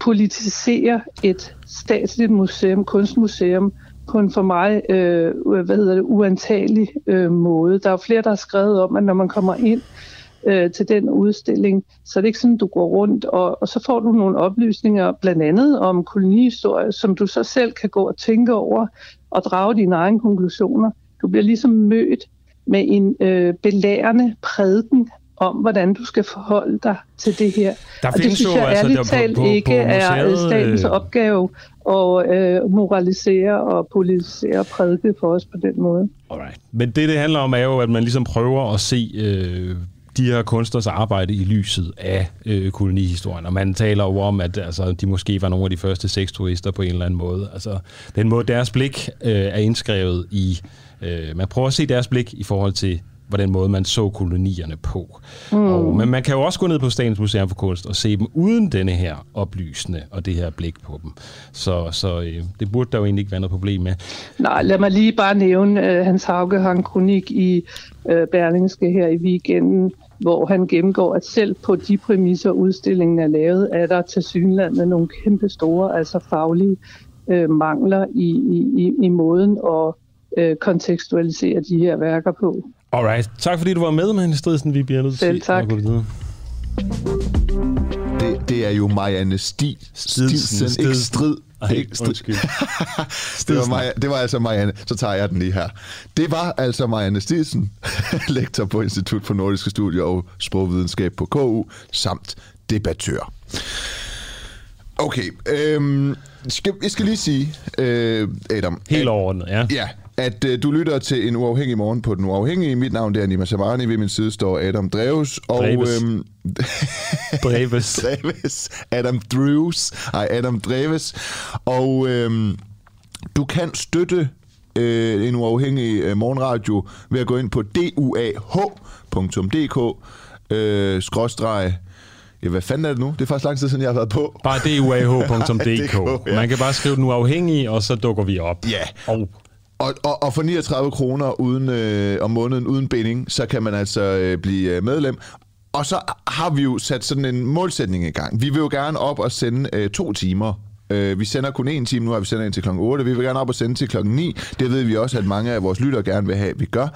politiserer et statsligt museum, kunstmuseum, på en for mig øh, hvad hedder det, uantagelig øh, måde. Der er flere, der har skrevet om, at når man kommer ind øh, til den udstilling, så er det ikke sådan, du går rundt, og, og så får du nogle oplysninger, blandt andet om kolonihistorie, som du så selv kan gå og tænke over og drage dine egne konklusioner. Du bliver ligesom mødt med en øh, belærende prædiken om, hvordan du skal forholde dig til det her. Der og det synes jeg altså, ærligt talt på, på, ikke på museet, er statens øh... opgave at øh, moralisere og politisere og prædike for os på den måde. Alright. Men det, det handler om, er jo, at man ligesom prøver at se øh, de her kunstners arbejde i lyset af øh, kolonihistorien. Og man taler jo om, at altså, de måske var nogle af de første sexturister på en eller anden måde. Altså, den måde, deres blik øh, er indskrevet i... Øh, man prøver at se deres blik i forhold til hvordan måde man så kolonierne på. Mm. Og, men man kan jo også gå ned på Statens Museum for Kunst og se dem uden denne her oplysende og det her blik på dem. Så, så øh, det burde der jo egentlig ikke være noget problem med. Nej, lad mig lige bare nævne, uh, Hans Hauge har en kronik i uh, Berlingske her i weekenden, hvor han gennemgår, at selv på de præmisser, udstillingen er lavet, er der til synlandet nogle kæmpe store, altså faglige øh, mangler i, i, i måden at øh, kontekstualisere de her værker på. Alright. Tak fordi du var med, Magne Stridsen. Vi bliver nødt til at sige. tak. Det, er jo Marianne Sti, Stilsen, Stilsen, ikke Strid. Ej, ikke Strid. undskyld. [LAUGHS] det, var Maja, det var altså Marianne, så tager jeg den lige her. Det var altså Marianne Stilsen, [LAUGHS] lektor på Institut for Nordiske Studier og Sprogvidenskab på KU, samt debattør. Okay, øhm, skal, jeg skal lige sige, øh, Adam. Helt overordnet, ja. Ja, at øh, du lytter til en uafhængig morgen på Den Uafhængige. Mit navn det er Nima Samani. Ved min side står Adam Dreves. Og, Dreves. Øhm. [LAUGHS] Dreves. [LAUGHS] Adam Dreves. Ej, Adam Dreves. Og øhm, du kan støtte øh, en uafhængig øh, morgenradio ved at gå ind på duah.dk øh, skråstreg Ja, hvad fanden er det nu? Det er faktisk lang tid siden, jeg har været på. Bare duah.dk. [LAUGHS] ja. Man kan bare skrive den uafhængige, og så dukker vi op. Ja. Og og, og, og for 39 kroner uden, øh, om måneden uden binding, så kan man altså øh, blive øh, medlem. Og så har vi jo sat sådan en målsætning i gang. Vi vil jo gerne op og sende øh, to timer. Øh, vi sender kun en time, nu har vi sendt ind til klokken 8. Vi vil gerne op og sende til klokken 9. Det ved vi også, at mange af vores lyttere gerne vil have, at vi gør.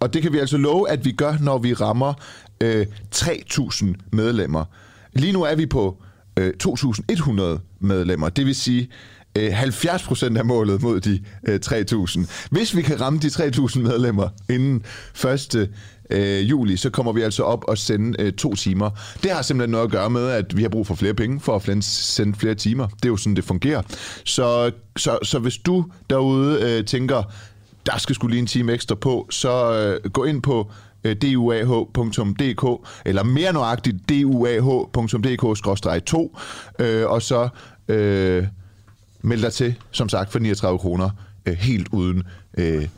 Og det kan vi altså love, at vi gør, når vi rammer øh, 3.000 medlemmer. Lige nu er vi på øh, 2.100 medlemmer. Det vil sige, Øh, 70% af målet mod de øh, 3.000. Hvis vi kan ramme de 3.000 medlemmer inden 1. Øh, juli, så kommer vi altså op og sende øh, to timer. Det har simpelthen noget at gøre med, at vi har brug for flere penge for at sende flere timer. Det er jo sådan, det fungerer. Så, så, så hvis du derude øh, tænker, der skal skulle lige en time ekstra på, så øh, gå ind på øh, duah.dk, eller mere nøjagtigt duah.dk-2, øh, og så øh, meld dig til, som sagt, for 39 kroner, øh, helt uden øh,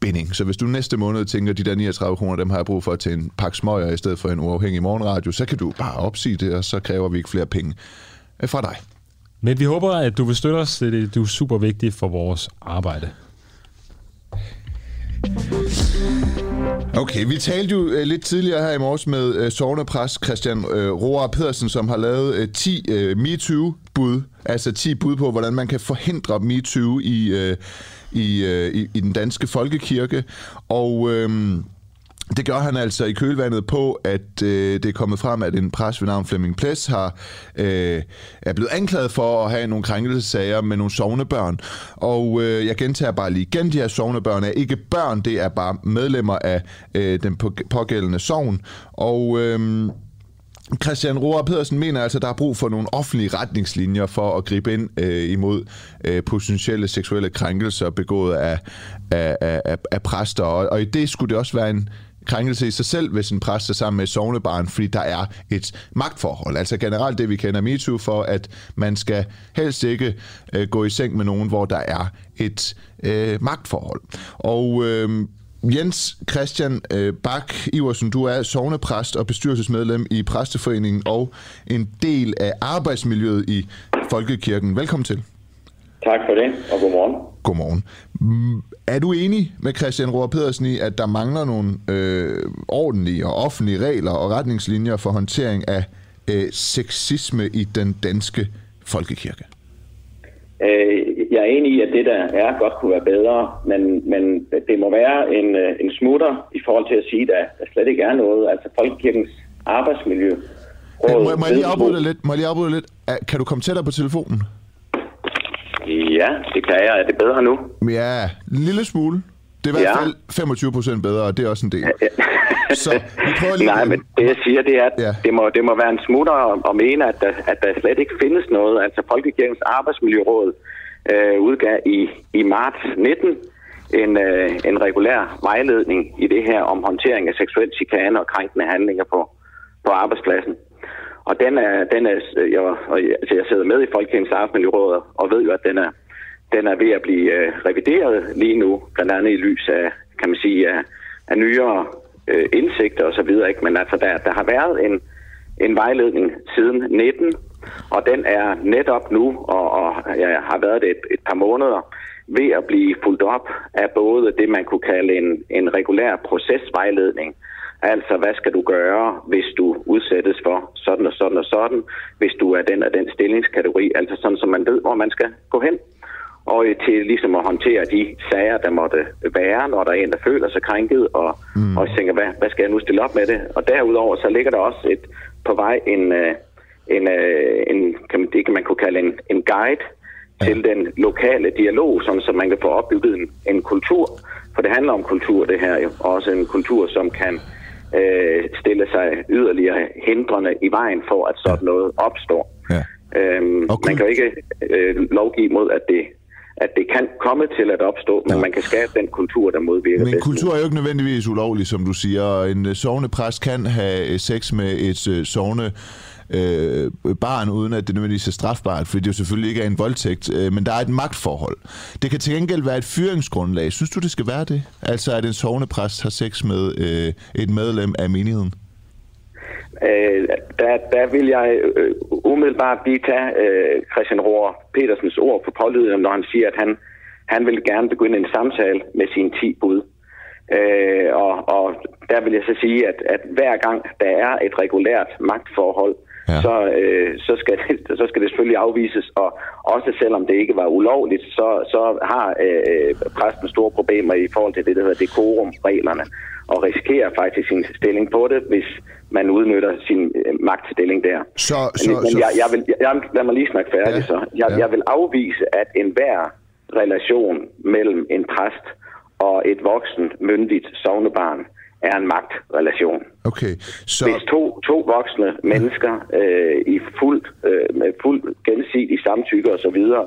binding. Så hvis du næste måned tænker, de der 39 kroner, dem har jeg brug for til en pakke smøger i stedet for en uafhængig morgenradio, så kan du bare opsige det, og så kræver vi ikke flere penge øh, fra dig. Men vi håber, at du vil støtte os. Det, du er super vigtig for vores arbejde. Okay, vi talte jo øh, lidt tidligere her i morges med øh, sovnepræst Christian øh, Roar Pedersen, som har lavet øh, 10 øh, bud, altså 10 bud på, hvordan man kan forhindre MeToo i, øh, i, øh, i, i den danske folkekirke. Og... Øh, det gør han altså i kølvandet på, at øh, det er kommet frem, at en præst ved navn Flemming Ples har, øh, er blevet anklaget for at have nogle krænkelsesager med nogle sovnebørn. Og øh, jeg gentager bare lige igen, de her sovnebørn er ikke børn, det er bare medlemmer af øh, den pågældende sovn. Og... Øh, Christian Roar Pedersen mener altså, at der er brug for nogle offentlige retningslinjer for at gribe ind øh, imod øh, potentielle seksuelle krænkelser begået af, af, af, af, af præster. Og, og i det skulle det også være en krænkelse i sig selv, hvis en præst er sammen med et sovnebarn, fordi der er et magtforhold. Altså generelt det, vi kender MeToo for, at man skal helst ikke øh, gå i seng med nogen, hvor der er et øh, magtforhold. Og... Øh, Jens Christian øh, Bak Iversen, du er sovnepræst og bestyrelsesmedlem i Præsteforeningen og en del af arbejdsmiljøet i Folkekirken. Velkommen til. Tak for det, og godmorgen. Godmorgen. Mm, Er du enig med Christian Rohr Pedersen i, at der mangler nogle øh, ordentlige og offentlige regler og retningslinjer for håndtering af øh, sexisme i den danske folkekirke? Øh, Jeg er enig i, at det, der er, godt kunne være bedre, men, men det må være en, øh, en smutter i forhold til at sige, at der slet ikke er noget. Altså Folkekirkens arbejdsmiljø. Må, må, jeg lige afbryde lidt? Må jeg lige afbryde lidt? Kan du komme tættere på telefonen? Ja, det kan jeg. Er det bedre nu? Ja, en lille smule. Det er i hvert Ja. fald 25 procent bedre, og det er også en del. [LAUGHS] Så vi prøver lige... Nej, men det jeg siger, det er, at Ja. ja. det, må, det må være en smutter at mene, at der, at der slet ikke findes noget. Altså Folkekirkens Arbejdsmiljøråd øh, udgav i, i marts 19 en, øh, en regulær vejledning i det her om håndtering af seksuel chikane og krænkende handlinger på, på arbejdspladsen. Og den er, den er jeg, og jeg, altså jeg sidder med i Folketingets Arbejdsmiljøråd og ved jo, at den er, den er ved at blive øh, revideret lige nu, blandt andet i lys af, kan man sige, af, af nyere øh, indsigter osv. Ikke? Men altså, der, der har været en, en vejledning siden 19, og den er netop nu, og, og ja, har været det et, et par måneder, ved at blive fuldt op af både det, man kunne kalde en, en regulær procesvejledning, Altså, hvad skal du gøre, hvis du udsættes for sådan og sådan og sådan, hvis du er den af den stillingskategori, altså sådan, så man ved, hvor man skal gå hen. Og øh, til ligesom at håndtere de sager, der måtte være, når der er en, der føler sig krænket, og, mm. og tænker, hvad, hvad skal jeg nu stille op med det? Og derudover, så ligger der også et, på vej en, øh, en, øh, en kan man, det kan man kunne kalde en, en guide ja. til den lokale dialog, som, så man kan få opbygget en, en kultur. For det handler om kultur, det her jo. Også en kultur, som kan øh, stille sig yderligere hindrende i vejen for, at sådan noget opstår. Ja. Øhm, okay. Man kan jo ikke øh, lovgive mod, at det at det kan komme til at opstå, men ja. man kan skabe den kultur, der modvirker Men kultur er jo ikke nødvendigvis ulovlig, som du siger. En øh, sovnepræst kan have øh, sex med et sovne øh, barn, uden at det nødvendigvis er strafbart, fordi det jo selvfølgelig ikke er en voldtægt, øh, men der er et magtforhold. Det kan til gengæld være et fyringsgrundlag. Synes du, det skal være det? Altså, at en sovnepræst har sex med øh, et medlem af menigheden? Øh, der, der vil jeg øh, umiddelbart lige tage øh, Christian Rohr Petersens ord på pålydende, når han siger, at han, han vil gerne begynde en samtale med sine 10 bud. Øh, og, og der vil jeg så sige, at, at hver gang der er et regulært magtforhold, ja. så, øh, så, skal det, [LAUGHS] så skal det selvfølgelig afvises. Og også selvom det ikke var ulovligt, så, så har øh, præsten store problemer i forhold til det, der hedder dekorumreglerne, og risikerer faktisk sin stilling på det, hvis man udnytter sin øh, magtstilling der. Så, så, men, men så... Jeg, jeg vil, jeg, lad mig lige snakke færdig ja, så. Jeg, ja. jeg vil afvise, at enhver relation mellem en præst og et voksen, myndigt sovnebarn er en magtrelation. Okay, så... Hvis to, to voksne mennesker øh, i fuld, øh, med fuld gensidig samtykke og så videre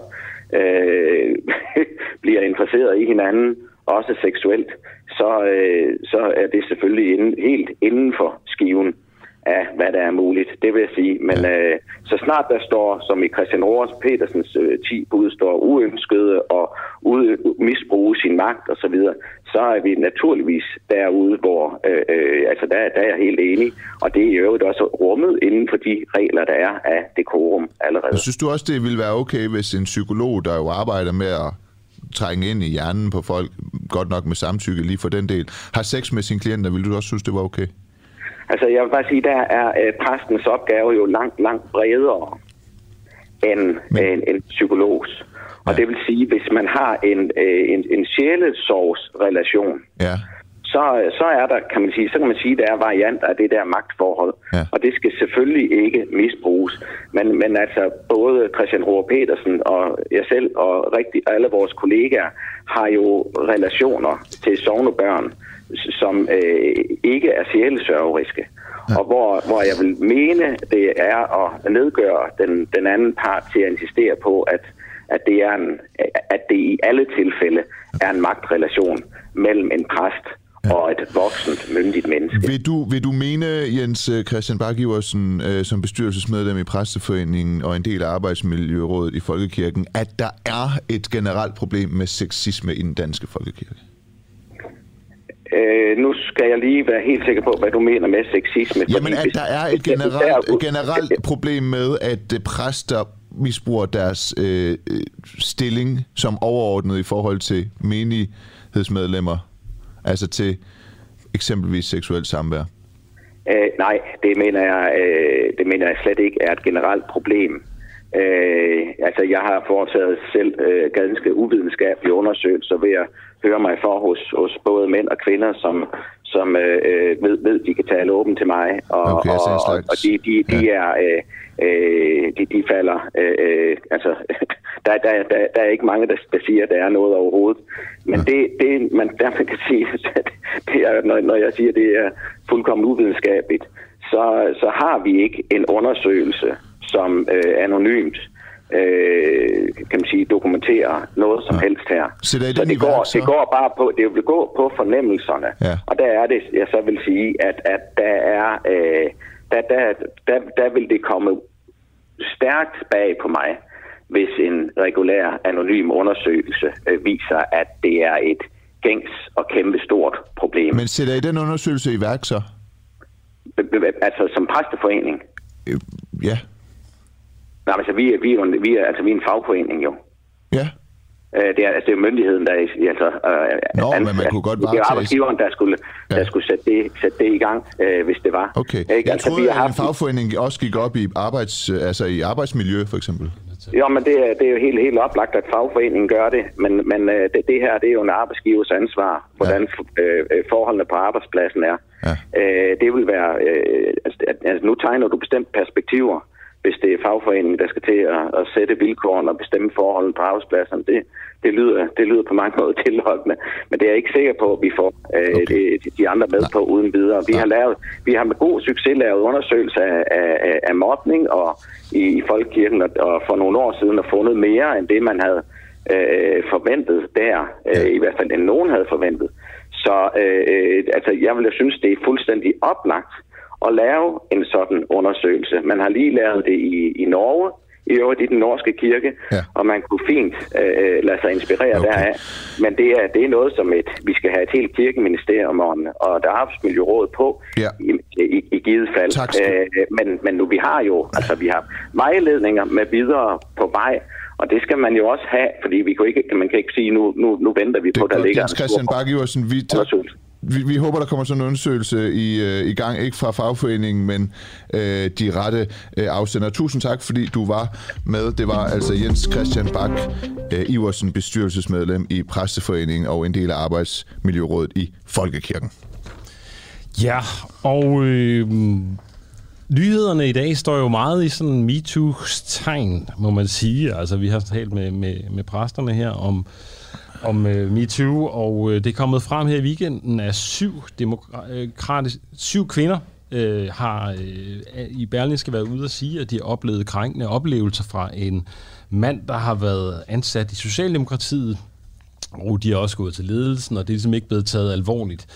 øh, [LAUGHS] bliver interesseret i hinanden, også seksuelt, så, øh, så er det selvfølgelig inden, helt inden for skiven af, hvad der er muligt. Det vil jeg sige. Men ja. øh, så snart der står, som i Christian Rohrs Petersens øh, 10 bud, står uønskede og ud, misbruge sin magt osv., så, så er vi naturligvis derude, hvor øh, øh, altså der, der er jeg helt enig. Og det er i øvrigt også rummet inden for de regler, der er af dekorum allerede. Og synes du også, det ville være okay, hvis en psykolog, der jo arbejder med at trænge ind i hjernen på folk, godt nok med samtykke lige for den del, har sex med sine klienter, vil du også synes, det var okay? Altså, jeg vil bare sige, der er øh, præstens opgave jo langt, langt bredere end Men... en, en psykologs. Og ja. det vil sige, hvis man har en, øh, en, en sjælesorgsrelation, ja. så, så er der, kan man sige, så kan man sige, der er varianter af det der magtforhold. Ja. Og det skal selvfølgelig ikke misbruges. Men, men altså, både Christian Rohr Petersen og jeg selv og rigtig alle vores kollegaer har jo relationer til sovnebørn, som øh, ikke er sjælesørgeriske. Ja. Og hvor, hvor jeg vil mene, det er at nedgøre den, den anden part til at insistere på, at, at, det er en, at det i alle tilfælde er en magtrelation mellem en præst ja. og et voksent, myndigt menneske. Vil du, vil du mene, Jens øh, Christian Bakiversen, øh, som bestyrelsesmedlem i Præsteforeningen og en del af Arbejdsmiljørådet i Folkekirken, at der er et generelt problem med sexisme i den danske folkekirke? Øh, nu skal jeg lige være helt sikker på, hvad du mener med sexisme. Jamen, at der er et generelt, generelt problem med, at øh, præster misbruger deres øh, øh, stilling som overordnet i forhold til menighedsmedlemmer, altså til eksempelvis seksuelt samvær. Øh, nej, det mener, jeg, øh, det mener jeg slet ikke er et generelt problem. Øh, altså, jeg har foretaget selv øh, ganske uvidenskabelige undersøgelser ved at høre mig for hos, hos både mænd og kvinder, som, som øh, øh ved, ved, de kan tale åbent til mig. Og, okay, og, og, og de, de, de ja. er... Øh, øh, de, de falder... Øh, øh, altså, [LAUGHS] der, der, der, der er ikke mange, der, der siger, at der er noget overhovedet. Men ja. det, det, man derfor kan sige, [LAUGHS] at det er, når, når jeg siger, at det er fuldkommen uvidenskabeligt, så, så har vi ikke en undersøgelse, som øh, anonymt øh, kan man sige, dokumenterer noget som ja. helst her. Så det, så det, går, så? det går bare på, det vil gå på fornemmelserne. Ja. Og der er det, jeg så vil sige, at, at der er, øh, der, der, der, der vil det komme stærkt bag på mig, hvis en regulær anonym undersøgelse øh, viser, at det er et gængs og kæmpe stort problem. Men sætter I den undersøgelse i værk så? Altså som præsteforening? Øh, ja. Nej, altså, vi, er, vi, er vi, er, altså, vi er en fagforening jo. Ja. Øh, det, er, altså, det er myndigheden, der er... Altså, øh, Nå, men man kunne godt Det er arbejdsgiveren, der skulle, ja. der skulle sætte, det, sætte det i gang, øh, hvis det var. Okay. Ikke? Jeg altså, troede, vi har haft... en fagforening også gik op i, arbejds, altså, i arbejdsmiljø, for eksempel. Jo, men det er, det er jo helt, helt oplagt, at fagforeningen gør det. Men, men øh, det, det her, det er jo en arbejdsgivers ansvar, hvordan ja. øh, forholdene på arbejdspladsen er. Ja. Øh, det vil være... Øh, altså, altså, nu tegner du bestemt perspektiver hvis det er fagforeningen, der skal til at, at sætte vilkårene og bestemme forholdene på arbejdspladsen. Det, det, lyder, det lyder på mange [LAUGHS] måder tilholdende, men det er jeg ikke sikker på, at vi får øh, okay. de, de andre med ja. på uden videre. Vi har, lavet, vi har med god succes lavet undersøgelser af, af, af mobning og i, i Folkekirken, og, og for nogle år siden har fundet mere end det, man havde øh, forventet der, øh, i hvert fald end nogen havde forventet. Så øh, altså, jeg vil synes, det er fuldstændig oplagt at lave en sådan undersøgelse. Man har lige lavet det i, i Norge, i øvrigt i den norske kirke, ja. og man kunne fint øh, lade sig inspirere okay. deraf. Men det er, det er noget, som et, vi skal have et helt kirkeministerium og, og der er arbejdsmiljøråd på ja. i, i, i givet fald. Øh, men, men nu vi har jo, altså vi har vejledninger med videre på vej, og det skal man jo også have, fordi vi kan ikke, man kan ikke sige, nu, nu, nu venter vi det på, der ligger en Christian Bakke vi tager, vi, vi håber, der kommer sådan en undersøgelse i, øh, i gang, ikke fra fagforeningen, men øh, de rette øh, afsender. Tusind tak, fordi du var med. Det var altså Jens Christian Bak, øh, Iversen, bestyrelsesmedlem i Præsteforeningen og en del af Arbejdsmiljørådet i Folkekirken. Ja, og øh, Nyhederne i dag står jo meget i sådan MeToo's tegn, må man sige. Altså, vi har talt med, med, med præsterne her om, om øh, MeToo, og øh, det er kommet frem her i weekenden, at syv, demokratiske, øh, syv kvinder øh, har øh, i Berlin været ude og sige, at de har oplevet krænkende oplevelser fra en mand, der har været ansat i Socialdemokratiet, og de er også gået til ledelsen, og det er ligesom ikke blevet taget alvorligt.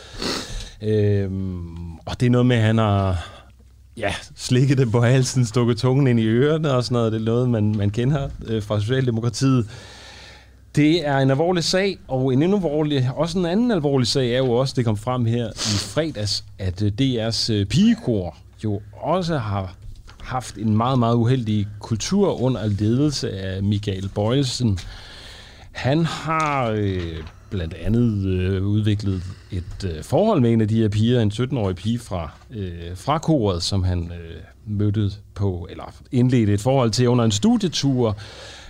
Uh, og det er noget med, at han har ja, slikket det på halsen, stukket tungen ind i ørerne og sådan noget. Det er noget, man, man kender øh, fra Socialdemokratiet. Det er en alvorlig sag, og en endnu alvorlig, også en anden alvorlig sag er jo også, det kom frem her i fredags, at øh, DR's øh, pigekor jo også har haft en meget, meget uheldig kultur under ledelse af Michael Bøjelsen. Han har øh, blandt andet øh, udviklet et øh, forhold med en af de her piger, en 17-årig pige fra, øh, fra koret, som han øh, mødte på, eller indledte et forhold til under en studietur.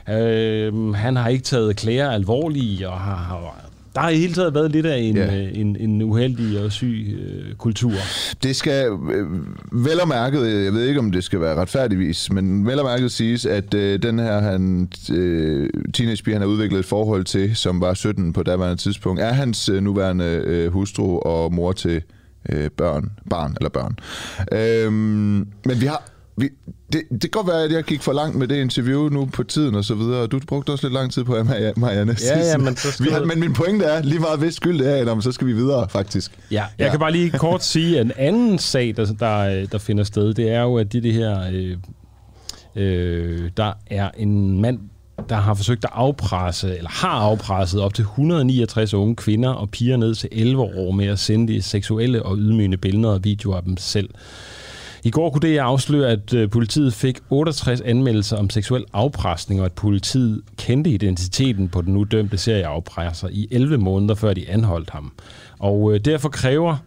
Øh, han har ikke taget klæder alvorligt, og har, har der har i hele taget været lidt af en, ja. øh, en, en uheldig og syg øh, kultur. Det skal øh, vel og mærket, jeg ved ikke om det skal være retfærdigvis, men vel og mærket siges, at øh, den her han, øh, teenagepiger, han har udviklet et forhold til, som var 17 på daværende tidspunkt, er hans øh, nuværende øh, hustru og mor til øh, børn, barn eller børn. Øh, men vi har vi, det, det kan godt være, at jeg gik for langt med det interview nu på tiden og så videre. Du brugte også lidt lang tid på at Marianne. Ja, ja, men, så [LAUGHS] vi har, men min pointe er, lige meget hvis skyld det er, Adam, så skal vi videre, faktisk. Ja, jeg ja. kan bare lige kort sige, at en anden sag, der, der, der finder sted, det er jo, at det, det her... Øh, øh, der er en mand, der har forsøgt at afpresse, eller har afpresset op til 169 unge kvinder og piger ned til 11 år med at sende de seksuelle og ydmygende billeder og videoer af dem selv. I går kunne det afsløre, at øh, politiet fik 68 anmeldelser om seksuel afpresning, og at politiet kendte identiteten på den nu dømte serieafpresser i 11 måneder, før de anholdt ham. Og øh, derfor kræver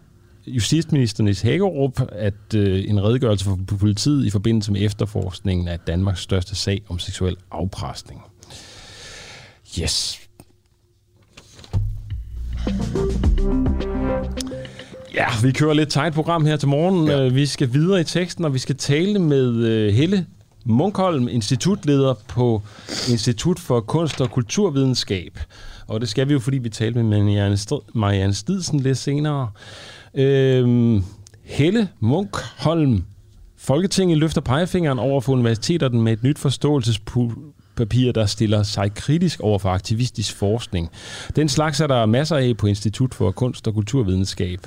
justitsministeren i Hækkerup, at øh, en redegørelse for politiet i forbindelse med efterforskningen af Danmarks største sag om seksuel afpresning. Yes. Ja, vi kører lidt tight program her til morgen. Ja. Øh, vi skal videre i teksten, og vi skal tale med øh, Helle Munkholm, institutleder på Institut for Kunst og Kulturvidenskab. Og det skal vi jo, fordi vi talte med Marianne, Marianne Stidsen lidt senere. Øhm, Helle Munkholm, Folketinget løfter pegefingeren over for universiteterne med et nyt papir, der stiller sig kritisk over for aktivistisk forskning. Den slags er der masser af på Institut for Kunst og Kulturvidenskab,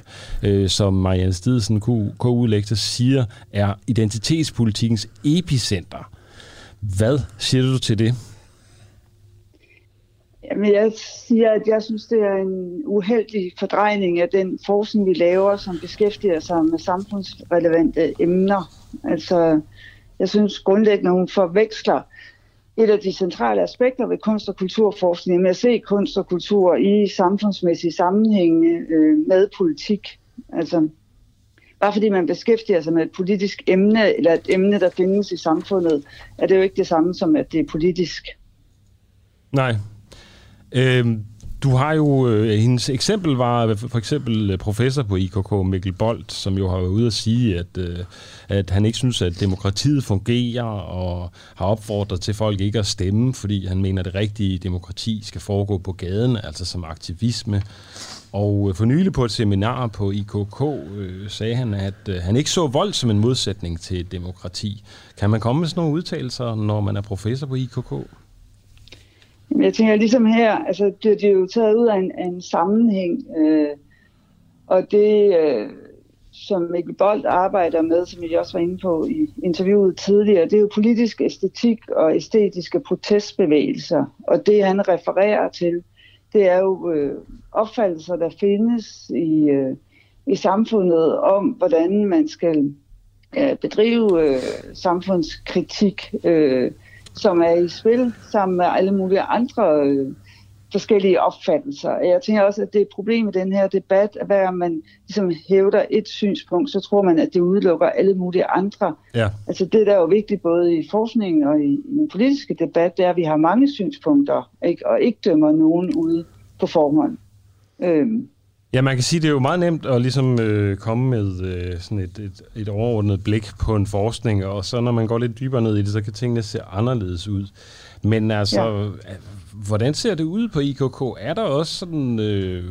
øh, som Marianne Stidsen, KU-lektor, siger er identitetspolitikens epicenter. Hvad siger du til det? Jamen, jeg siger, at jeg synes, det er en uheldig fordrejning af den forskning, vi laver, som beskæftiger sig med samfundsrelevante emner. Altså, jeg synes grundlæggende, hun forveksler et af de centrale aspekter ved kunst- og kulturforskning med at se kunst og kultur i samfundsmæssige sammenhænge øh, med politik. Altså, bare fordi man beskæftiger sig med et politisk emne, eller et emne, der findes i samfundet, er det jo ikke det samme som, at det er politisk. Nej, Øhm, du har jo, øh, hendes eksempel var øh, for eksempel øh, professor på IKK, Mikkel Bolt, som jo har været ude at sige, at, øh, at han ikke synes, at demokratiet fungerer, og har opfordret til folk ikke at stemme, fordi han mener, at det rigtige demokrati skal foregå på gaden, altså som aktivisme. Og øh, for nylig på et seminar på IKK øh, sagde han, at øh, han ikke så vold som en modsætning til demokrati. Kan man komme med sådan nogle udtalelser, når man er professor på IKK? Jeg tænker ligesom her, altså det, det er jo taget ud af en, af en sammenhæng, øh, og det, øh, som Mikkel Bold arbejder med, som jeg også var inde på i interviewet tidligere, det er jo politisk æstetik og æstetiske protestbevægelser, og det han refererer til, det er jo øh, opfattelser, der findes i, øh, i samfundet om, hvordan man skal øh, bedrive øh, samfundskritik, øh, som er i spil sammen med alle mulige andre øh, forskellige opfattelser. Jeg tænker også, at det er et problem i den her debat, at hver man ligesom hævder et synspunkt, så tror man, at det udelukker alle mulige andre. Ja. Altså det, der er jo vigtigt både i forskningen og i, i den politiske debat, det er, at vi har mange synspunkter, ikke? og ikke dømmer nogen ude på forhånd. Øhm. Ja, man kan sige, det er jo meget nemt at ligesom øh, komme med øh, sådan et, et, et overordnet blik på en forskning, og så når man går lidt dybere ned i det, så kan tingene se anderledes ud. Men altså, ja. hvordan ser det ud på IKK? Er der også sådan... Øh,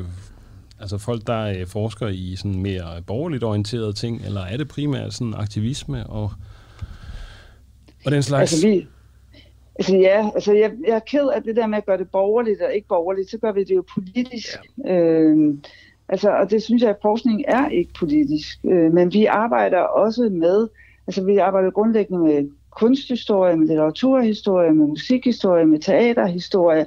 altså folk, der øh, forsker i sådan mere borgerligt orienterede ting, eller er det primært sådan aktivisme og, og den slags? Altså vi, Altså ja, altså jeg, jeg er ked af det der med at gøre det borgerligt og ikke borgerligt, så gør vi det jo politisk. Ja. Øhm, altså, og det synes jeg, at forskning er ikke politisk. Øh, men vi arbejder også med, altså vi arbejder grundlæggende med kunsthistorie, med litteraturhistorie, med musikhistorie, med teaterhistorie,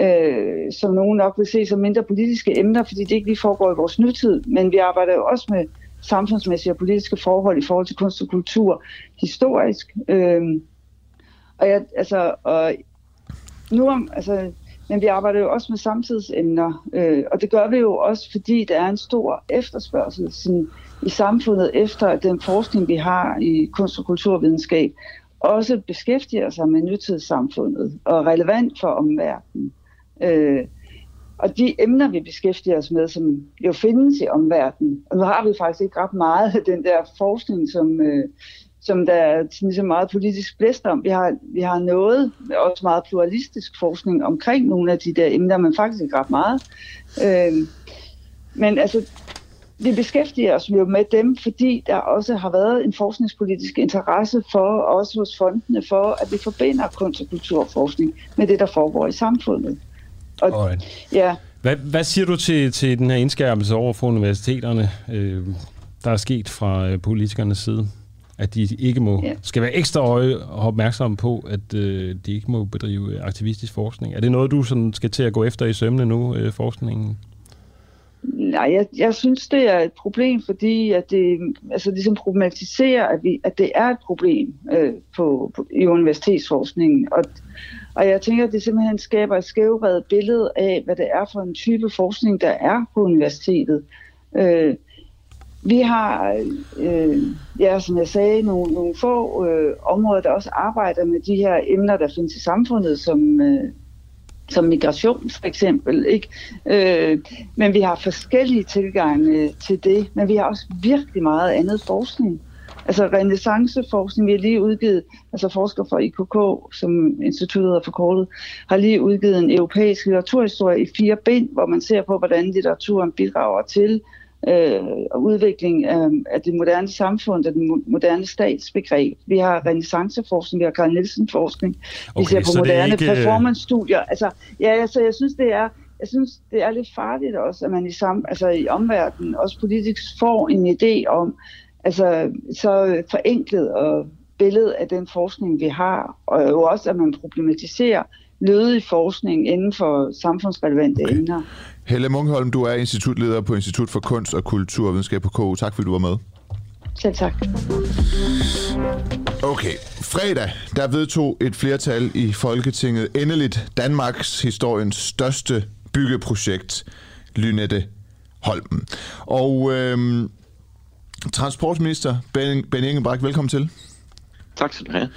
øh, som nogen nok vil se som mindre politiske emner, fordi det ikke lige foregår i vores nutid. Men vi arbejder jo også med samfundsmæssige og politiske forhold i forhold til kunst og kultur historisk. Øh, og jeg, altså, og nu om, altså, men vi arbejder jo også med samtidsemner, øh, og det gør vi jo også, fordi der er en stor efterspørgsel sådan, i samfundet efter den forskning, vi har i kunst- og kulturvidenskab, også beskæftiger sig med nutidssamfundet og er relevant for omverdenen. Øh, og de emner, vi beskæftiger os med, som jo findes i omverdenen, og nu har vi faktisk ikke ret meget af den der forskning, som, øh, som der er ligesom meget politisk blæst om. Vi har, vi har noget, også meget pluralistisk forskning omkring nogle af de der emner, men faktisk ikke ret meget. Øh, men altså, vi beskæftiger os jo med dem, fordi der også har været en forskningspolitisk interesse for, også hos fondene, for at vi forbinder kunst- og kulturforskning med det, der foregår i samfundet. Og, ja. hvad, hvad siger du til, til den her indskærpelse over for universiteterne, øh, der er sket fra øh, politikernes side? At de ikke må, ja. skal være ekstra øje og opmærksomme på, at øh, de ikke må bedrive aktivistisk forskning. Er det noget, du sådan skal til at gå efter i sømne nu, øh, forskningen? Nej, jeg, jeg synes, det er et problem, fordi at det altså, ligesom problematiserer, at, vi, at det er et problem øh, på, på, i universitetsforskningen. Og, og jeg tænker, at det simpelthen skaber et skævredet billede af, hvad det er for en type forskning, der er på universitetet. Øh, vi har, øh, ja, som jeg sagde, nogle, nogle få øh, områder, der også arbejder med de her emner, der findes i samfundet, som, øh, som migration for eksempel. Ikke? Øh, men vi har forskellige tilgange til det, men vi har også virkelig meget andet forskning. Altså renaissanceforskning, vi har lige udgivet, altså forskere fra IKK, som instituttet har forkortet, har lige udgivet en europæisk litteraturhistorie i fire bind, hvor man ser på, hvordan litteraturen bidrager til øh, udvikling af, af det moderne samfund og det moderne statsbegreb. Vi har renaissanceforskning, vi har Carl Nielsen-forskning, okay, vi ser på moderne ikke... performance-studier. Altså, ja, altså, jeg synes, det er jeg synes, det er lidt farligt også, at man i, sam, altså i omverdenen også politisk får en idé om, altså så forenklet og billede af den forskning, vi har, og jo også, at man problematiserer lødig forskning inden for samfundsrelevante okay. emner. Helle Munkholm, du er institutleder på Institut for Kunst og Kulturvidenskab på KU. Tak fordi du var med. Selv tak. Okay, fredag, der vedtog et flertal i Folketinget endeligt Danmarks historiens største byggeprojekt, Lynette Holmen. Og øhm, transportminister Ben, ben Ingebrigt, velkommen til. Tak skal du have.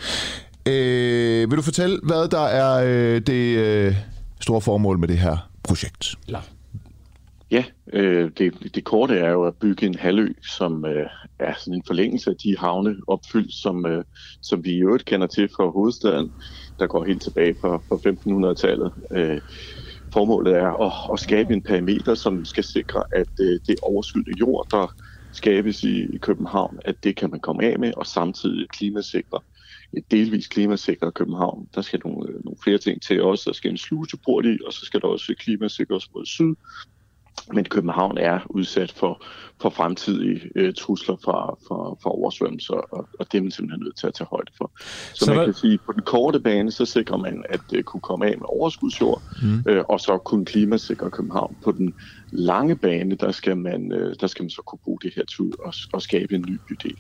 Øh, vil du fortælle, hvad der er øh, det øh, store formål med det her projekt? Ja. Ja, øh, det, det korte er jo at bygge en halvø, som øh, er sådan en forlængelse af de havne opfyldt, som, øh, som vi i øvrigt kender til fra hovedstaden, der går helt tilbage fra, fra 1500-tallet. Øh, formålet er at, at skabe en parameter, som skal sikre, at øh, det overskydende jord, der skabes i, i København, at det kan man komme af med, og samtidig klimasikre delvis klimasikret København. Der skal nogle, øh, nogle flere ting til også. Der skal en sluseport i, og så skal der også klimasikres mod syd. Men København er udsat for, for fremtidige øh, trusler fra, fra, fra oversvømmelser, og, og det er man simpelthen nødt til at tage højde for. Så, så man der... kan sige, at på den korte bane, så sikrer man at øh, kunne komme af med overskudsjord, mm. øh, og så kunne klimasikre København. På den lange bane, der skal man, øh, der skal man så kunne bruge det her til at, at skabe en ny bydel.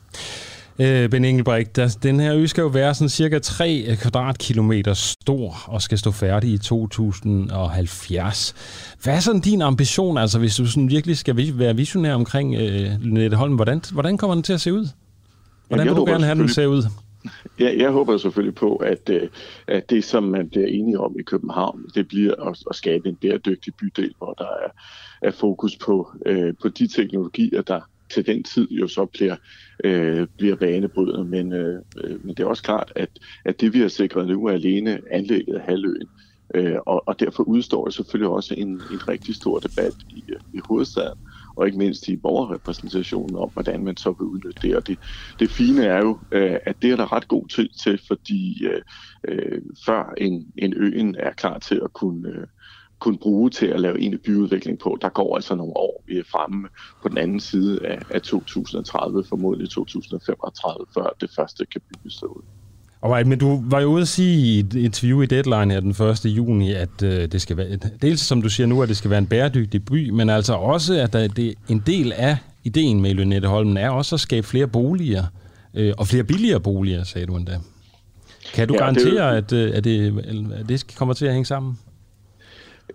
Øh, ben Engelbrecht, der, den her ø skal jo være sådan cirka 3 øh, kvadratkilometer stor og skal stå færdig i 2070. Hvad er sådan din ambition, altså hvis du sådan virkelig skal være visionær omkring øh, Lynette Holm, hvordan, hvordan kommer den til at se ud? Hvordan vil du gerne have den se ud? Ja, jeg håber selvfølgelig på, at, øh, at det, som man bliver enige om i København, det bliver at, at skabe en bæredygtig bydel, hvor der er, er fokus på, øh, på de teknologier, der til den tid jo så bliver, øh, bliver banebrydende. Men, øh, øh, men det er også klart, at, at det vi har sikret nu er alene anlægget af halvøen. Øh, og, og derfor udstår selvfølgelig også en, en rigtig stor debat i, i hovedstaden, og ikke mindst i borgerrepræsentationen om, hvordan man så vil udnytte det. Og det, det fine er jo, øh, at det er der ret god tid til, fordi øh, øh før en, en øen er klar til at kunne, øh, kunne bruge til at lave en byudvikling på. Der går altså nogle år, vi er fremme på den anden side af, af 2030, formodentlig 2035, før det første kan bygges derud. Alright, men du var jo ude at sige i et interview i Deadline her den 1. juni, at øh, det skal være, dels som du siger nu, at det skal være en bæredygtig by, men altså også, at der, det, en del af ideen med Lynette Holmen er også at skabe flere boliger, øh, og flere billigere boliger, sagde du endda. Kan du ja, garantere, det at, øh, at, det, at det kommer til at hænge sammen?